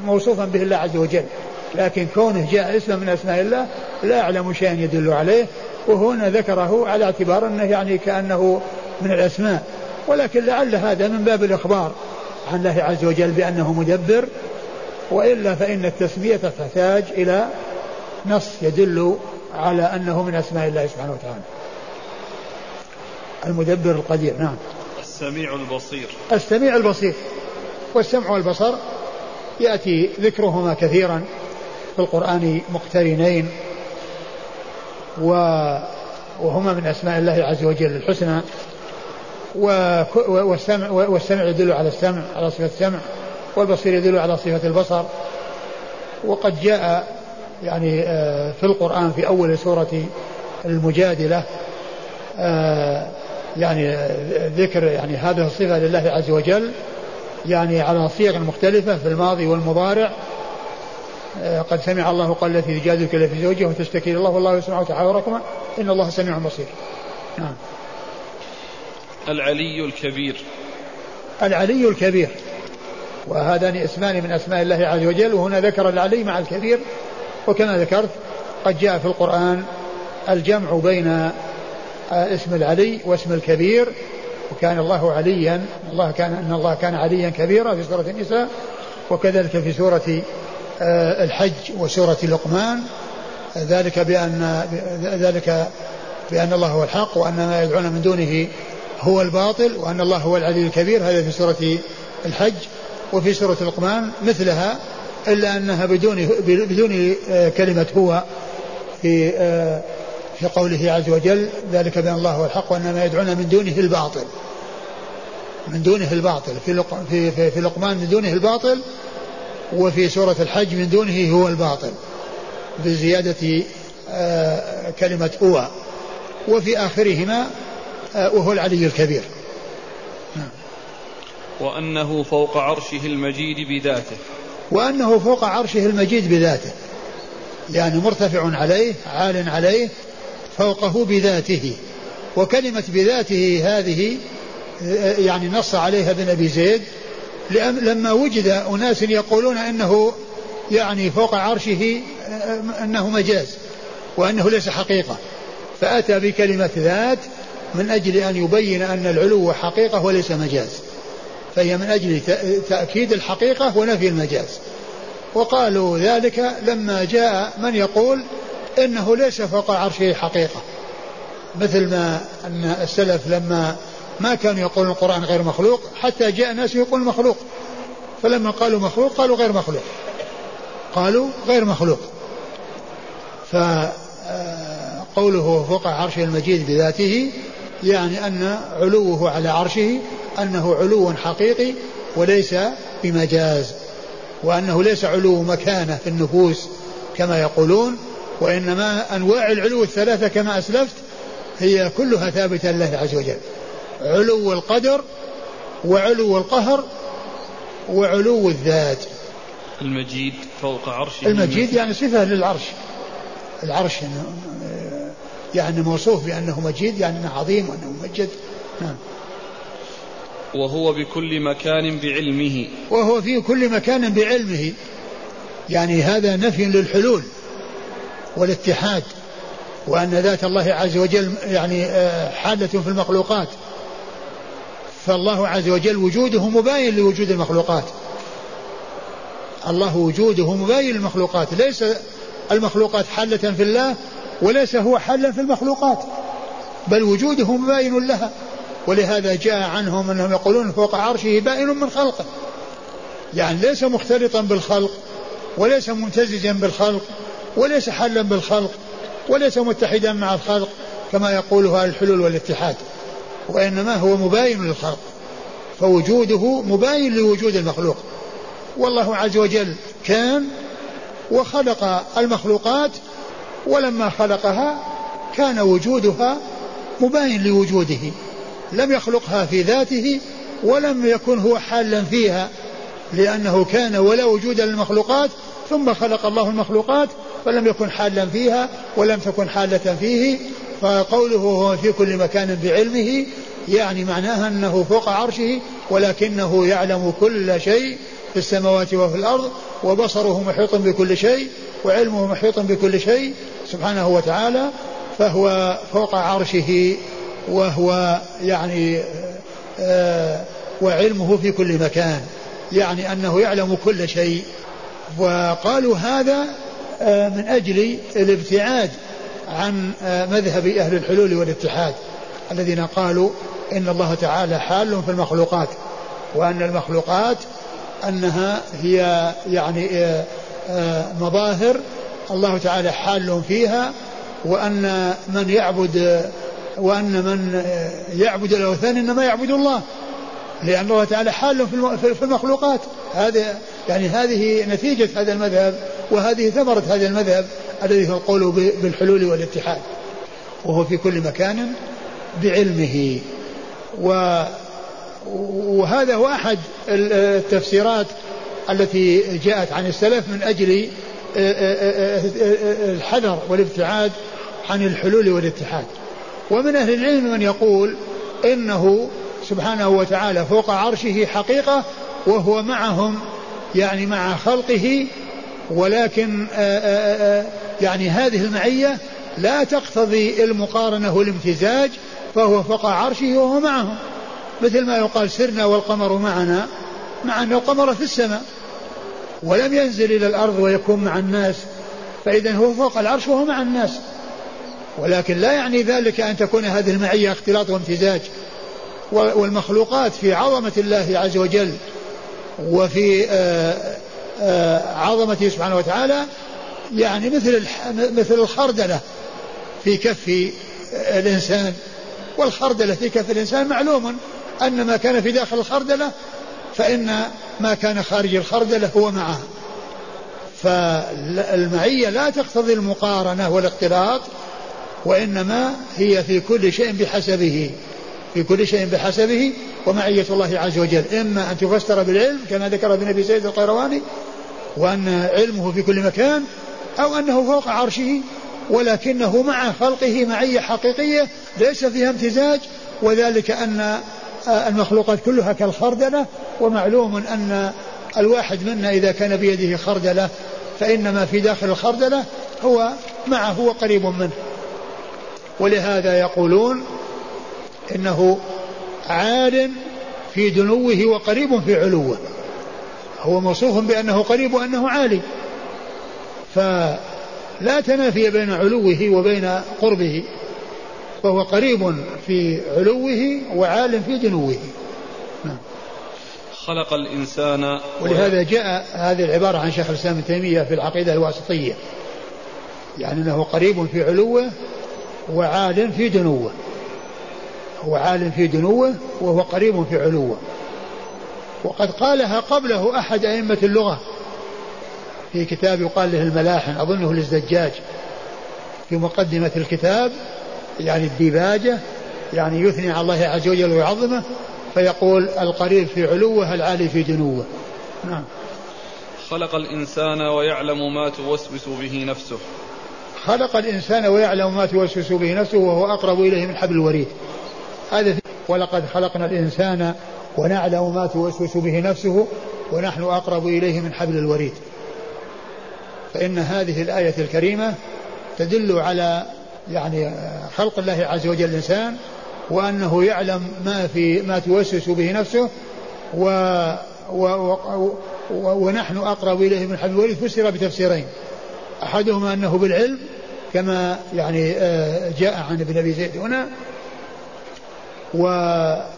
موصوفا به الله عز وجل. لكن كونه جاء اسم من أسماء الله لا أعلم شيئا يدل عليه وهنا ذكره على اعتبار أنه يعني كأنه من الأسماء. ولكن لعل هذا من باب الإخبار عن الله عز وجل بأنه مدبر وإلا فإن التسمية تحتاج إلى نص يدل على أنه من أسماء الله سبحانه وتعالى. المدبر القدير نعم. السميع البصير. السميع البصير والسمع والبصر يأتي ذكرهما كثيرا. في القرآن مقترنين وهما من أسماء الله عز وجل الحسنى. والسمع, والسمع يدل على السمع على صفة السمع والبصير يدل على صفة البصر. وقد جاء يعني آه، في القرآن في أول سورة المجادلة آه، يعني ذكر يعني هذه الصفة لله عز وجل يعني على صيغ مختلفة في الماضي والمضارع آه، قد سمع الله قال التي تجادلك في زوجها وتشتكي إلى الله والله يسمع تحاوركما إن الله سميع بصير. نعم. العلي الكبير. العلي الكبير وهذان اسمان من أسماء الله عز وجل وهنا ذكر العلي مع الكبير وكما ذكرت قد جاء في القرآن الجمع بين اسم العلي واسم الكبير وكان الله عليا الله كان إن الله كان عليا كبيرا في سورة النساء وكذلك في سورة آه، الحج وسورة لقمان ذلك بأن ذلك بأن الله هو الحق وأن ما يدعون من دونه هو الباطل وأن الله هو العلي الكبير. هذا في سورة الحج وفي سورة لقمان مثلها إلا أنها بدون بدون آه، كلمة هو في آه، في قوله عز وجل ذلك بأن الله هو الحق وأن ما يدعون من دونه الباطل. من دونه الباطل. في في, في لقمان من دونه الباطل وفي سورة الحج من دونه هو الباطل بزيادة آه، كلمة هو. وفي آخرهما وهو العلي الكبير. وأنه فوق عرشه المجيد بذاته. وأنه فوق عرشه المجيد بذاته. يعني مرتفع عليه عال عليه فوقه بذاته. وكلمة بذاته هذه يعني نص عليها ابن أبي زيد لما وجد أناس يقولون أنه يعني فوق عرشه أنه مجاز وأنه ليس حقيقة. فأتى بكلمة ذات من أجل أن يبين أن العلو حقيقة وليس مجاز. فهي من أجل تأكيد الحقيقة ونفي المجاز. وقالوا ذلك لما جاء من يقول إنه ليس فوق عرشه حقيقة. مثل ما أن السلف لما ما كانوا يقولون القرآن غير مخلوق حتى جاء ناس يقول مخلوق. فلما قالوا مخلوق قالوا غير مخلوق. قالوا غير مخلوق. فقوله فوق عرشه المجيد بذاته يعني أن علوه على عرشه أنه علو حقيقي وليس بمجاز وأنه ليس علو مكانة في النفوس كما يقولون وإنما أنواع العلو الثلاثة كما أسلفت هي كلها ثابتة لله عز وجل. علو القدر وعلو القهر وعلو الذات. المجيد فوق عرشه. المجيد يعني صفة للعرش. العرش يعني موصوف بأنه مجيد يعني أنه عظيم وأنه ممجد نعم. وهو بكل مكان بعلمه. وهو في كل مكان بعلمه. يعني هذا نفي للحلول والاتحاد وأن ذات الله عز وجل يعني آه، حالة في المخلوقات. فالله عز وجل وجوده مباين لوجود المخلوقات. الله وجوده مباين للمخلوقات. ليس المخلوقات حالة في الله وليس هو حلا في المخلوقات بل وجوده مباين لها. ولهذا جاء عنهم أنهم يقولون فوق عرشه بائن من خلقه يعني ليس مختلطا بالخلق وليس ممتزجا بالخلق وليس حلا بالخلق وليس متحدا مع الخلق كما يقولها الحلول والاتحاد. وإنما هو مباين للخلق فوجوده مباين لوجود المخلوق. والله عز وجل كان وخلق المخلوقات ولما خلقها كان وجودها مباين لوجوده. لم يخلقها في ذاته ولم يكن هو حالا فيها لأنه كان ولا وجود للمخلوقات ثم خلق الله المخلوقات فلم يكن حالا فيها ولم تكن حالة فيه فقوله هو في كل مكان بعلمه يعني معناها أنه فوق عرشه ولكنه يعلم كل شيء في السماوات وفي الأرض وبصره محيط بكل شيء وعلمه محيط بكل شيء سبحانه وتعالى فهو فوق عرشه وهو يعني آه وعلمه في كل مكان يعني أنه يعلم كل شيء. وقالوا هذا آه من أجل الابتعاد عن آه مذهب أهل الحلول والاتحاد الذين قالوا إن الله تعالى حال في المخلوقات وأن المخلوقات أنها هي يعني آه، آه، مظاهر الله تعالى حال فيها وأن من يعبد وأن من يعبد الأوثان إنما يعبد الله لأن الله تعالى حال في المخلوقات. هذا يعني هذه نتيجة هذا المذهب وهذه ثمرة هذا المذهب الذي هو القول بالحلول والاتحاد وهو في كل مكان بعلمه. و وهذا هو أحد التفسيرات التي جاءت عن السلف من أجل الحذر والابتعاد عن الحلول والاتحاد. ومن أهل العلم من يقول إنه سبحانه وتعالى فوق عرشه حقيقة وهو معهم يعني مع خلقه ولكن يعني هذه المعية لا تقتضي المقارنة والامتزاج فهو فوق عرشه وهو معهم مثل ما يقال سرنا والقمر معنا مع أن القمر في السماء ولم ينزل إلى الأرض ويكون مع الناس فإذا هو فوق العرش وهو مع الناس. ولكن لا يعني ذلك أن تكون هذه المعية اختلاط وامتزاج والمخلوقات في عظمة الله عز وجل. وفي آه، آه، عظمته سبحانه وتعالى يعني مثل مثل الخردلة في كف الإنسان. والخردلة في كف الإنسان معلوم أن ما كان في داخل الخردلة فإن ما كان خارج الخردلة هو معها فالمعية لا تقتضي المقارنة والاختلاط وإنما هي في كل شيء بحسبه. في كل شيء بحسبه ومعية الله عز وجل. إما أن تفسر بالعلم كما ذكر ابن أبي سيد القيرواني وأن علمه في كل مكان أو أنه فوق عرشه ولكنه مع خلقه معية حقيقية ليس فيها امتزاج وذلك أن المخلوقات كلها كالخردلة ومعلوم أن الواحد منا إذا كان بيده خردلة فإن ما في داخل الخردلة هو معه وقريب منه. ولهذا يقولون إنه عال في دنوه وقريب في علوه. هو موصوف بأنه قريب وأنه عالي. فلا تنافي بين علوه وبين قربه. فهو قريب في علوه وعال في دنوه. نعم. خلق الإنسان ولهذا جاء هذه العبارة عن شيخ الإسلام ابن تيمية في العقيدة الواسطية. يعني أنه قريب في علوه وعال في دنوه. هو عال في دنوه وهو قريب في علوه. وقد قالها قبله أحد أئمة اللغة. في كتاب يقال له الملاحن أظنه للزجاج. في مقدمة الكتاب يعني الديباجة يعني يثني على الله عز وجل ويعظمه فيقول القريب في علوه العالي في دنوه. نعم. خلق الإنسان ويعلم ما توسوس به نفسه. خلق الإنسان ويعلم ما توسوس به نفسه وهو أقرب إليه من حبل الوريد. هذا ولقد خلقنا الإنسان ونعلم ما توسوس به نفسه ونحن أقرب إليه من حبل الوريد. فإن هذه الآية الكريمة تدل على يعني خلق الله عز وجل الإنسان وأنه يعلم ما في ما توسوس به نفسه و و و ونحن أقرب إليه من حبل الوريد. فسر بتفسيرين. أحدهما أنه بالعلم كما يعني آه، جاء عن ابن أبي زيد هنا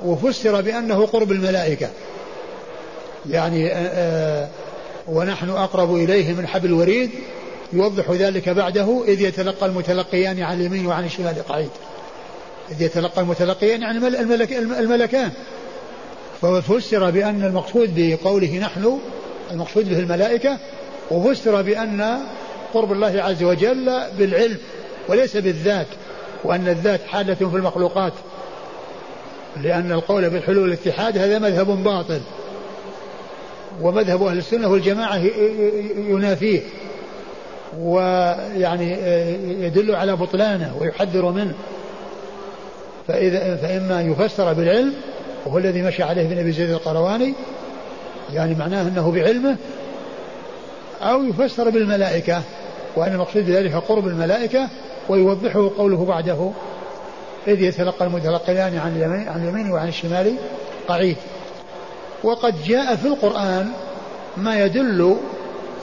وفسر بأنه قرب الملائكة. يعني آه، آه، ونحن أقرب إليه من حبل الوريد يوضح ذلك بعده إذ يتلقى المتلقيان عن اليمين وعن الشمال قعيد. إذ يتلقى المتلقيان يعني الملك الملكان. ففسر بأن المقصود بقوله نحن المقصود به الملائكة وفسر بأن قرب الله عز وجل بالعلم وليس بالذات وأن الذات حالة في المخلوقات. لأن القول بالحلول والاتحاد هذا مذهب باطل. ومذهب أهل السنة والجماعة ينافيه. ويعني يدل على بطلانه ويحذر منه. فإذا فإما يفسر بالعلم وهو الذي مشى عليه ابن أبي زيد القرواني يعني معناه أنه بعلمه أو يفسر بالملائكة وأن المقصود بذلك قرب الملائكة ويوضحه قوله بعده. إذ يتلقى المتلقيان عن اليمين, عن اليمين وعن الشمال قعيد. وقد جاء في القرآن ما يدل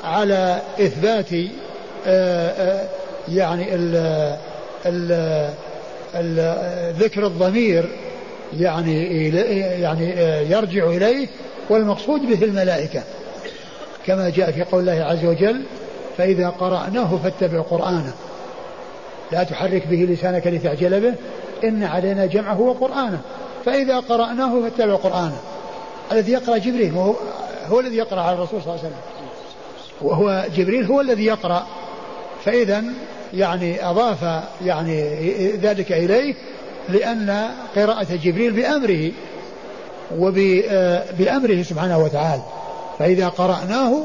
على إثبات آه، آه، يعني ال ال ال ذكر الضمير يعني يعني آه، يرجع إليه والمقصود به الملائكة. كما جاء في قول الله عز وجل فإذا قرأناه فاتبع قرآنه. لا تحرك به لسانك لتعجل به. إن علينا جمعه وقرآنه. فإذا قرأناه فاتبع قرآنه. الذي يقرأ جبريل وهو هو الذي يقرأ على الرسول صلى الله عليه وسلم. وهو جبريل هو الذي يقرأ. فإذا يعني أضاف يعني ذلك إليه لأن قراءة جبريل بأمره وبأمره سبحانه وتعالى. فإذا قرأناه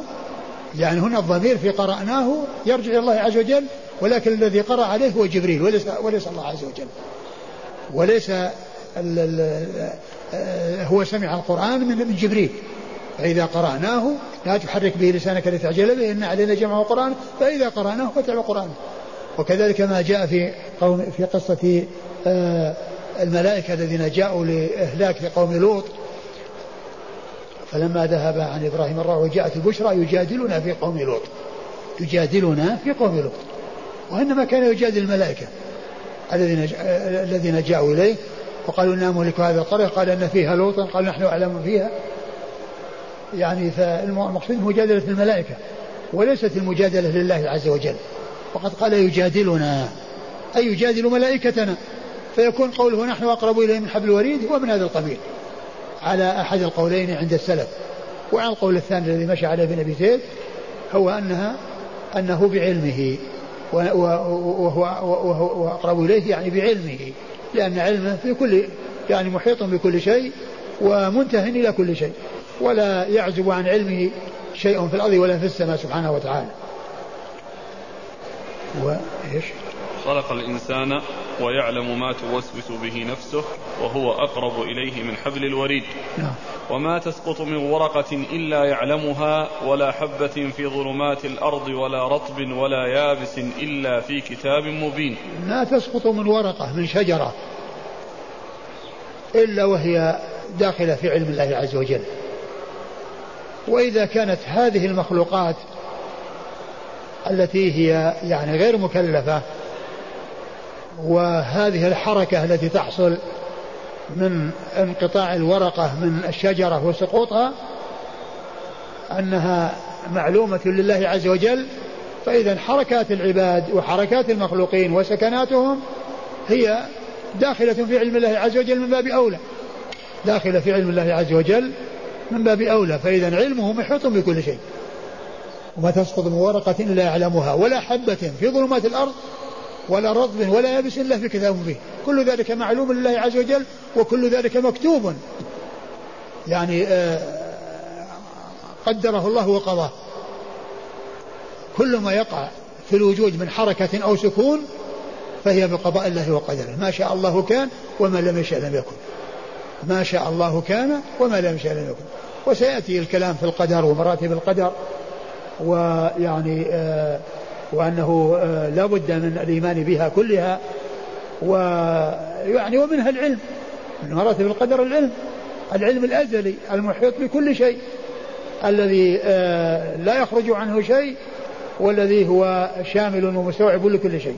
يعني هنا الضمير في قرأناه يرجع إلى الله عز وجل ولكن الذي قرأ عليه هو جبريل وليس, وليس الله عز وجل. وليس ال هو سمع القرآن من جبريل. فإذا قرأناه لا تحرك به لسانك لتعجل به إن علينا جمع القرآن. فإذا قرأناه فاتبع القرآن. وكذلك ما جاء في قوم في قصة آه، الملائكة الذين جاءوا لإهلاك قوم لوط. فلما ذهب عن إبراهيم الروع وجاءت البشرى يجادلنا في قوم لوط. يجادلنا في قوم لوط. وإنما كان يجادل الملائكة. الذين الذين جاءوا إليه وقالوا إنا مهلك هذه القرية قال أن فيها لوطا قال نحن أعلم فيها. يعني فالمقصود مجادلة الملائكة وليست المجادلة لله عز وجل. وقد قال يجادلنا أي يجادل ملائكتنا. فيكون قوله نحن أقرب إليه من حبل الوريد هو من هذا القبيل. على أحد القولين عند السلف. وعلى القول الثاني الذي مشى عليه ابن أبي زيد هو أنها أنه بعلمه. وهو, وهو أقرب إليه يعني بعلمه لأن علمه في كل يعني محيط بكل شيء ومنتهى إلى كل شيء. ولا يعزب عن علمه شيء في الأرض ولا في السماء سبحانه وتعالى. وإيش خلق الإنسان ويعلم ما توسوس به نفسه وهو أقرب إليه من حبل الوريد. نعم. وما تسقط من ورقة إلا يعلمها ولا حبة في ظلمات الأرض ولا رطب ولا يابس إلا في كتاب مبين. ما تسقط من ورقة من شجرة إلا وهي داخلة في علم الله عز وجل. وإذا كانت هذه المخلوقات التي هي يعني غير مكلفة وهذه الحركة التي تحصل من انقطاع الورقة من الشجرة وسقوطها أنها معلومة لله عز وجل فإذا حركات العباد وحركات المخلوقين وسكناتهم هي داخلة في علم الله عز وجل من باب أولى. داخلة في علم الله عز وجل من باب أولى فإذا علمه محيط بكل شيء. وما تسقط من ورقة إلا يعلمها ولا حبة في ظلمات الأرض ولا رطب ولا يابس إلا في كتاب مبين. كل ذلك معلوم لله عز وجل وكل ذلك مكتوب. يعني آه، قدره الله وقضاه. كل ما يقع في الوجود من حركة أو سكون فهي بقضاء الله وقدره. ما شاء الله كان وما لم يشاء لم يكن. ما شاء الله كان وما لم يشاء لم يكن. وسيأتي الكلام في القدر ومراتب القدر ويعني آه وأنه آه لا بد من الإيمان بها كلها ويعني ومنها العلم من مراتب القدر العلم العلم الأزلي المحيط بكل شيء الذي آه لا يخرج عنه شيء والذي هو شامل ومستوعب لكل شيء.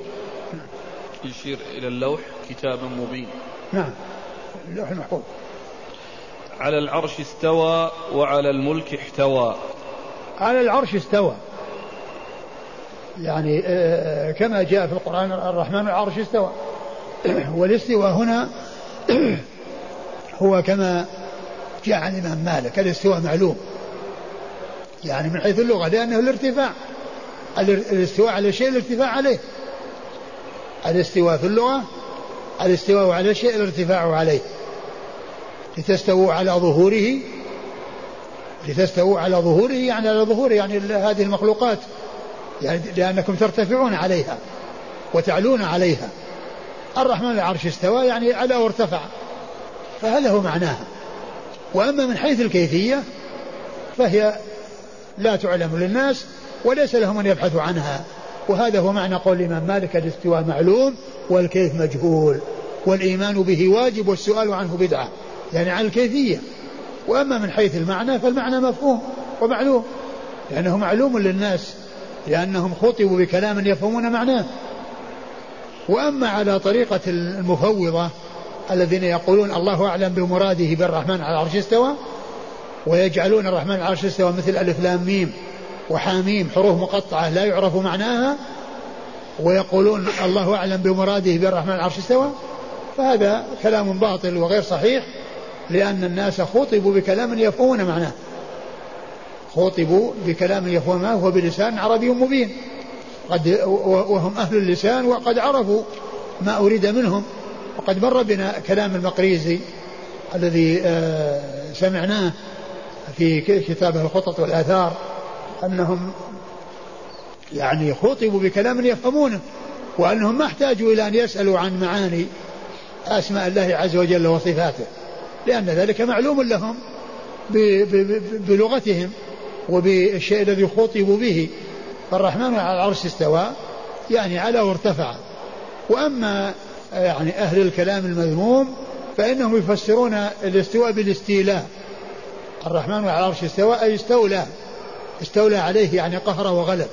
يشير إلى اللوح كتاب مبين. نعم اللوح المحفوظ. على العرش استوى وعلى الملك احتوى. على العرش استوى. يعني آه، كما جاء في القرآن الرحمن العرش استوى. والاستواء هنا هو كما جاء عن الإمام مالك. الاستواء معلوم. يعني من حيث اللغة لأنه الارتفاع. الاستواء على شيء الارتفاع عليه. الاستواء في اللغة الاستواء على شيء الارتفاع عليه. لتستووا على ظهوره. لتستووا على ظهوره يعني على ظهوره يعني هذه المخلوقات. يعني لأنكم ترتفعون عليها وتعلون عليها. الرحمن العرش استوى يعني على وارتفع فهذا هو معناها. وأما من حيث الكيفية فهي لا تعلم للناس وليس لهم أن يبحثوا عنها. وهذا هو معنى قول الإمام مالك الاستواء معلوم والكيف مجهول والإيمان به واجب والسؤال عنه بدعة. يعني عن الكيفية. وأما من حيث المعنى فالمعنى مفهوم ومعلوم لأنه معلوم للناس. لأنهم خطبوا بكلام يفهمون معناه. وأما على طريقة المفوضة الذين يقولون الله أعلم بمراده بالرحمن على العرش استوى ويجعلون الرحمن على العرش استوى مثل ألف لام ميم وحاميم حروف مقطعة لا يعرف معناها ويقولون الله أعلم بمراده بالرحمن على العرش استوى فهذا كلام باطل وغير صحيح لأن الناس خطبوا بكلام يفهمون معناه. خطبوا بكلام معناه وهو بلسان عربي مبين. قد وهم أهل اللسان وقد عرفوا ما أريد منهم. وقد مر بنا كلام المقريزي الذي آه، سمعناه في كتابه الخطط والآثار أنهم يعني خطبوا بكلام يفهمونه وأنهم ما احتاجوا إلى أن يسألوا عن معاني أسماء الله عز وجل وصفاته لأن ذلك معلوم لهم بلغتهم. وبالشيء الذي خطبوا به فالرحمن على العرش استوى يعني على وارتفع. وأما يعني أهل الكلام المذموم فإنهم يفسرون الاستواء بالاستيلاء. الرحمن على العرش استوى أي استولى استولى عليه يعني قهر وغلب.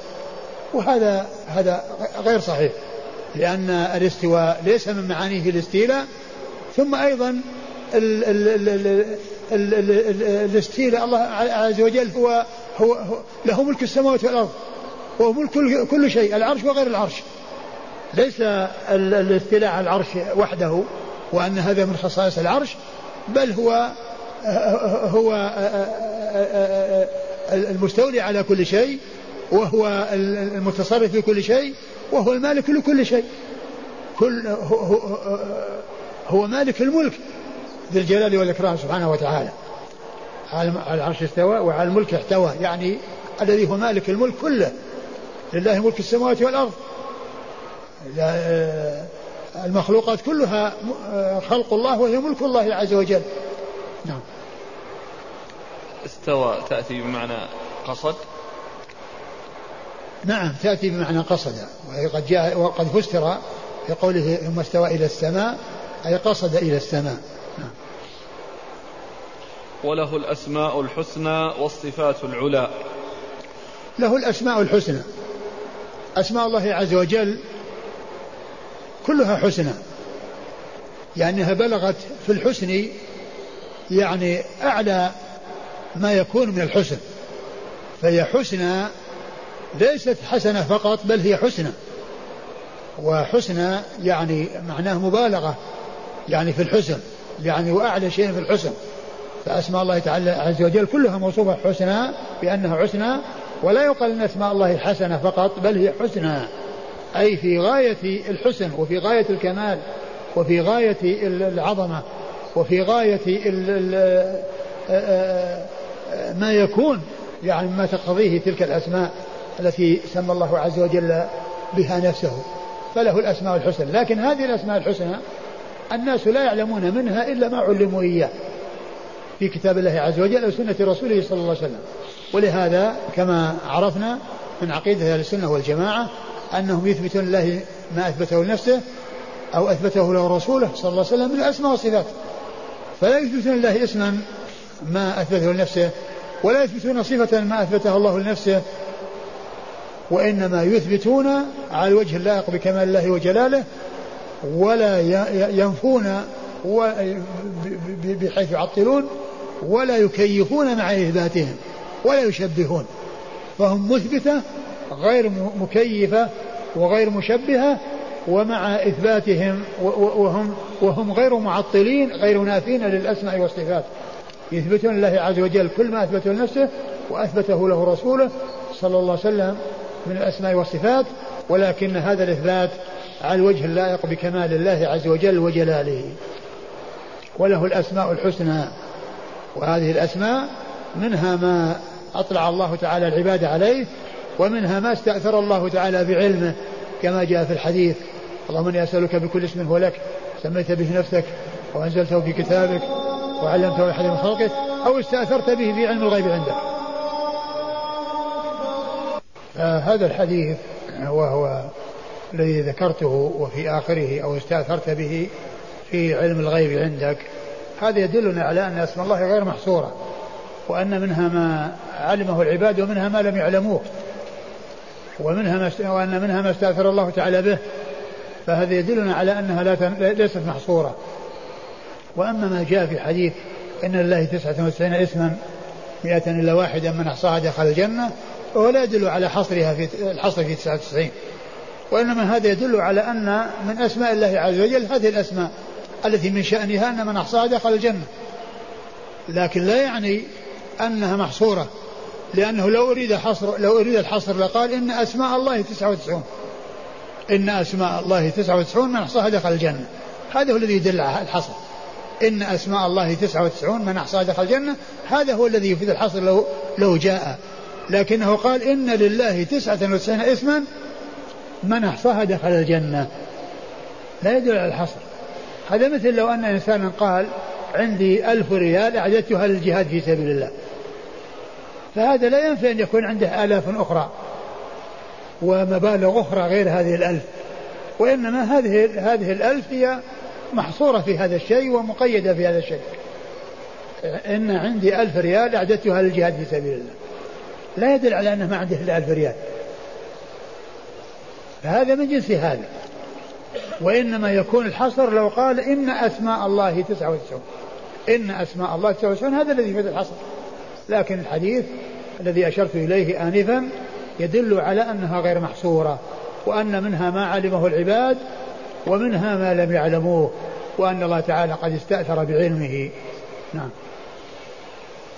وهذا هذا غير صحيح لأن الاستواء ليس من معانيه الاستيلاء. ثم أيضا الاستيلاء الله عز وجل هو, هو, له ملك السماوات والأرض وهو ملك كل, كل شيء العرش وغير العرش. ليس الاستيلاء على العرش وحده وأن هذا من خصائص العرش بل هو هو المستولي على كل شيء وهو المتصرف في كل شيء وهو المالك لكل شيء. كل هو, هو, هو مالك الملك ذي الجلال والإكرام سبحانه وتعالى. على العرش استوى وعلى الملك احتوى. يعني الذي هو مالك الملك كله. لله ملك السماوات والأرض. المخلوقات كلها خلق الله وهي ملك الله عز وجل. نعم. استوى تأتي بمعنى قصد؟ نعم تأتي بمعنى قصد. وقد جاء وقد فسر في قوله ثم استوى إلى السماء أي قصد إلى السماء. وله الأسماء الحسنى والصفات العلى. له الأسماء الحسنى. أسماء الله عز وجل كلها حسنى. لأنها بلغت في الحسن يعني أعلى ما يكون من الحسن. فهي حسنى ليست حسنة فقط بل هي حسنى. وحسنى يعني معناه مبالغة يعني في الحسن يعني وأعلى شيء في الحسن. فأسماء الله تعالى عز وجل كلها موصوفة حسنى بأنها حسنى ولا يقال أن أسماء الله حسنة فقط بل هي حسنى. أي في غاية الحسن وفي غاية الكمال وفي غاية العظمة وفي غاية ما يكون يعني ما تقتضيه تلك الأسماء التي سمى الله عز وجل بها نفسه. فله الأسماء الحسنى. لكن هذه الأسماء الحسنى الناس لا يعلمون منها إلا ما علموا إياه. في كتاب الله عز وجل أو سنة رسوله صلى الله عليه وسلم. ولهذا كما عرفنا من عقيدة أهل السنة والجماعة أنهم يثبتون لله ما أثبته لنفسه أو أثبته له رسوله صلى الله عليه وسلم من الأسماء والصفات. فلا يثبتون لله اسما ما أثبته لنفسه ولا يثبتون صفة ما أثبتها الله لنفسه وإنما يثبتون على الوجه اللائق بكمال الله وجلاله ولا ينفون بحيث يعطلون ولا يكيفون مع إثباتهم ولا يشبهون. فهم مثبتة غير مكيفة وغير مشبهة ومع إثباتهم وهم وهم غير معطلين غير نافين للأسماء والصفات. يثبتون لله عز وجل كل ما أثبته لنفسه وأثبته له رسوله صلى الله عليه وسلم من الأسماء والصفات ولكن هذا الإثبات على الوجه اللائق بكمال الله عز وجل وجلاله. وله الأسماء الحسنى. وهذه الأسماء منها ما أطلع الله تعالى العباد عليه ومنها ما استأثر الله تعالى بعلمه كما جاء في الحديث اللهم إني أسألك بكل اسم هو لك سميت به نفسك وأنزلته في كتابك وعلمته احد من خلقك أو استأثرت به في علم الغيب عندك. هذا الحديث وهو الذي ذكرته وفي آخره أو استأثرت به في علم الغيب عندك هذا يدلنا على أن اسم الله غير محصورة وأن منها ما علمه العباد ومنها ما لم يعلموه ومنها ما وأن منها ما استأثر الله تعالى به فهذا يدلنا على أنها لا ليست محصورة. وأما ما جاء في حديث إن لله 99 اسما مئة إلا واحدا من أحصاها دخل الجنة فهو لا يدل على حصرها في الحصر في 99 وإنما هذا يدل على أن من أسماء الله عز وجل هذه الأسماء. التي من شأنها أن من أحصاها دخل الجنة. لكن لا يعني أنها محصورة لأنه لو أريد حصر لو أريد الحصر لقال إن أسماء الله 99 إن أسماء الله 99 من أحصاها دخل الجنة. هذا هو الذي يدل على الحصر. إن أسماء الله 99 من أحصاها دخل الجنة هذا هو الذي يفيد الحصر لو لو جاء. لكنه قال إن لله 99 اسما من أحصاها دخل الجنة. لا يدل على الحصر. هذا مثل لو أن إنسانا قال عندي ألف ريال أعددتها للجهاد في سبيل الله. فهذا لا ينفي أن يكون عنده آلاف أخرى ومبالغ أخرى غير هذه الألف. وإنما هذه هذه الألف هي محصورة في هذا الشيء ومقيدة في هذا الشيء. إن عندي ألف ريال أعددتها للجهاد في سبيل الله. لا يدل على أنه ما عنده إلا ألف ريال. فهذا من جنس هذا. وإنما يكون الحصر لو قال إن أسماء الله تسعة وتسعون. إن أسماء الله تسعة وتسعون هذا الذي يفيد الحصر. لكن الحديث الذي أشرت إليه آنفا يدل على أنها غير محصورة وأن منها ما علمه العباد ومنها ما لم يعلموه وأن الله تعالى قد استأثر بعلمه. نعم.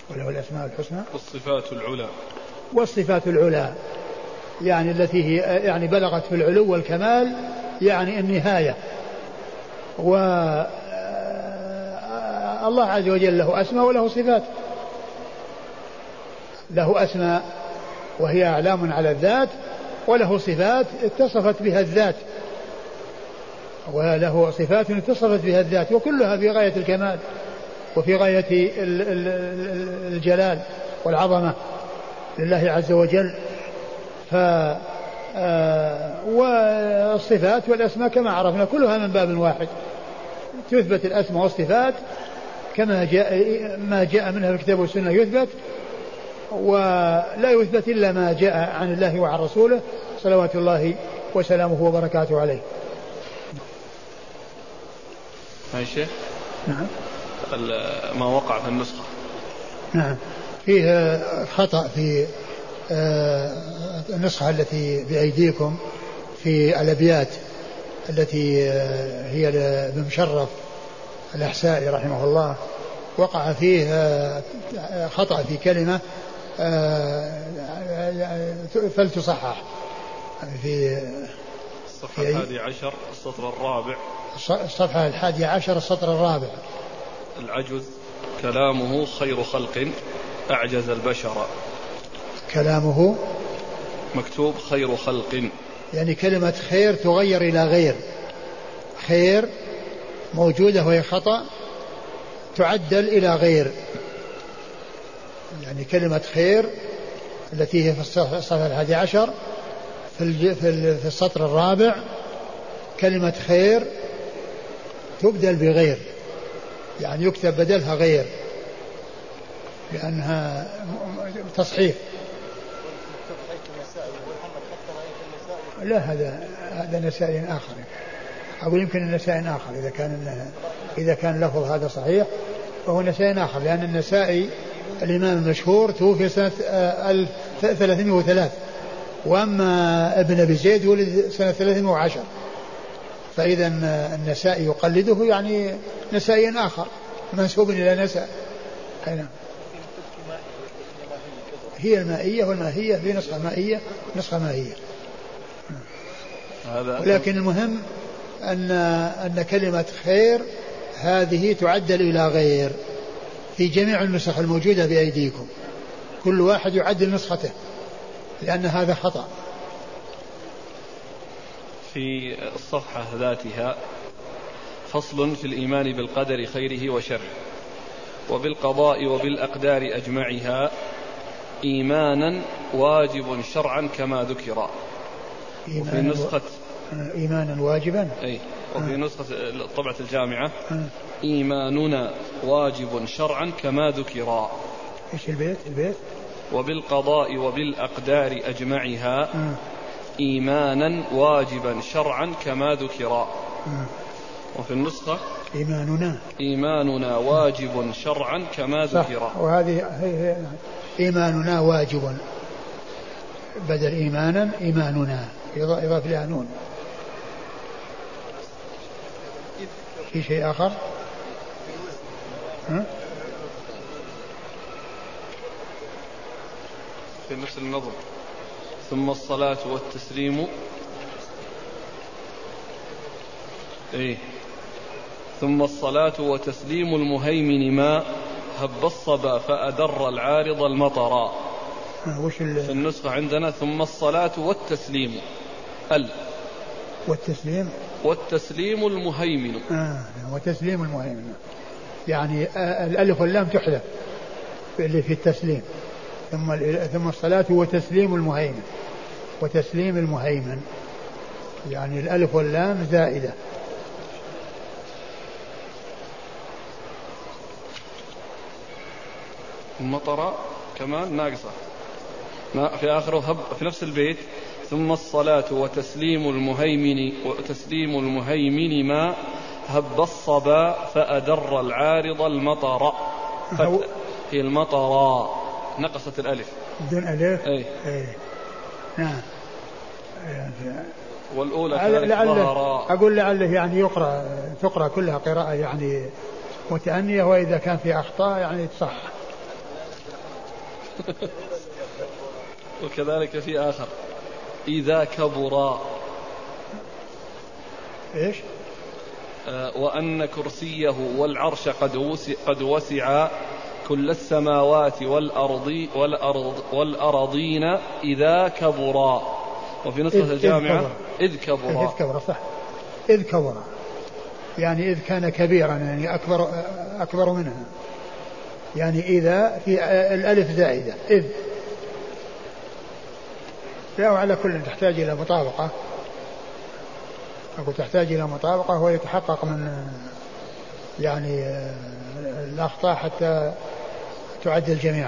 وله الأسماء الحسنى. والصفات العلى. والصفات العلى يعني التي هي يعني بلغت في العلو والكمال يعني النهاية. و الله عز وجل له أسماء وله صفات. له أسماء وهي أعلام على الذات وله صفات اتصفت بها الذات. وله صفات اتصفت بها الذات وكلها في غاية الكمال وفي غاية الجلال والعظمة لله عز وجل. ف والصفات والأسماء كما عرفنا كلها من باب واحد. تثبت الأسماء والصفات كما جاء ما جاء منها في الكتاب والسنة يثبت ولا يثبت إلا ما جاء عن الله وعن رسوله صلوات الله وسلامه وبركاته عليه. هاي شيخ. نعم. ما وقع في النسخة. نعم. فيه خطأ في آه، النسخة التي بأيديكم في الأبيات التي آه، هي لمشرف الأحسائي رحمه الله وقع فيه آه، خطأ في كلمة فلتصحح. في الصفحة الحادي عشر السطر الرابع. الصفحة الحادي عشر السطر الرابع. العجز كلامه خير خلق أعجز البشر. كلامه مكتوب خير خلق. يعني كلمة خير تغير إلى غير. خير موجودة وهي خطأ تعدل إلى غير. يعني كلمة خير التي هي في الصفحة الحادي عشر في, في السطر الرابع كلمة خير تبدل بغير. يعني يكتب بدلها غير لأنها تصحيف لا هذا هذا نسائي آخر أقول يمكن النسائي آخر إذا كان إذا كان لفظ هذا صحيح فهو نسائي آخر لأن النسائي الإمام المشهور توفي سنة 1303 آه، وأما ابن أبي زيد ولد سنة 310 فإذا النسائي يقلده يعني نسائي آخر منسوب إلى نساء. أي نعم. هي المائية والماهية في نسخة مائية نسخة مائية هذا ولكن المهم أن أن كلمة خير هذه تعدل إلى غير في جميع النسخ الموجودة بأيديكم. كل واحد يعدل نسخته لأن هذا خطأ. في الصفحة ذاتها فصل في الإيمان بالقدر خيره وشره وبالقضاء وبالأقدار أجمعها. إيمانا واجب شرعا كما ذكر. وفي نسخة إيمانا واجبا؟ أي. وفي آه. نسخة طبعة الجامعة. آه. إيماننا واجب شرعا كما ذكر. إيش البيت؟ البيت؟ وبالقضاء وبالأقدار أجمعها. آه. إيمانا واجبا شرعا كما ذكر. وفي النسخة إيماننا. إيماننا واجب شرعا كما ذكر. وهذه هي إيماننا واجب. بدل إيمانا إيماننا. إضافة إلى نون. في شيء آخر؟ ها؟ في نفس النظم ثم الصلاة والتسليم. إيه. ثم الصلاة وتسليم المهيمن ما هب الصبا فأدر العارض المطرا آه، وش في النسخة عندنا ثم الصلاة والتسليم. ال. والتسليم؟ والتسليم المهيمن. آه وتسليم المهيمن. يعني آه الألف واللام تحذف اللي في التسليم. ثم ثم الصلاة وتسليم المهيمن. وتسليم المهيمن. يعني الألف واللام زائدة. المطر كمان ناقصة. ما في آخره هب في نفس البيت. ثم الصلاة وتسليم المهيمن وتسليم المهيمن ما هب الصبا فأدر العارض المطر. هي المطر. نقصت الألف. بدون ألف؟ أي, أي. نعم. والأولى لعله أقول لعله يعني يقرأ تقرأ كلها قراءة يعني متأنية وإذا كان في أخطاء يعني تصح. وكذلك في آخر. إذا كبر إيش؟ آه وأن كرسيه والعرش قد وسع, قد وسع كل السماوات والأرض والأرض والأرضين إذا كبرا. وفي نسخة الجامعة إذ كبرا. إذ كبرا صح. إذ كبرا. يعني إذ كان كبيرا يعني أكبر أكبر منها. يعني إذا في الألف زائدة إذ. لا وعلى كل تحتاج إلى مطابقة. أقول تحتاج إلى مطابقة ويتحقق من يعني الأخطاء حتى تعدل جميعا.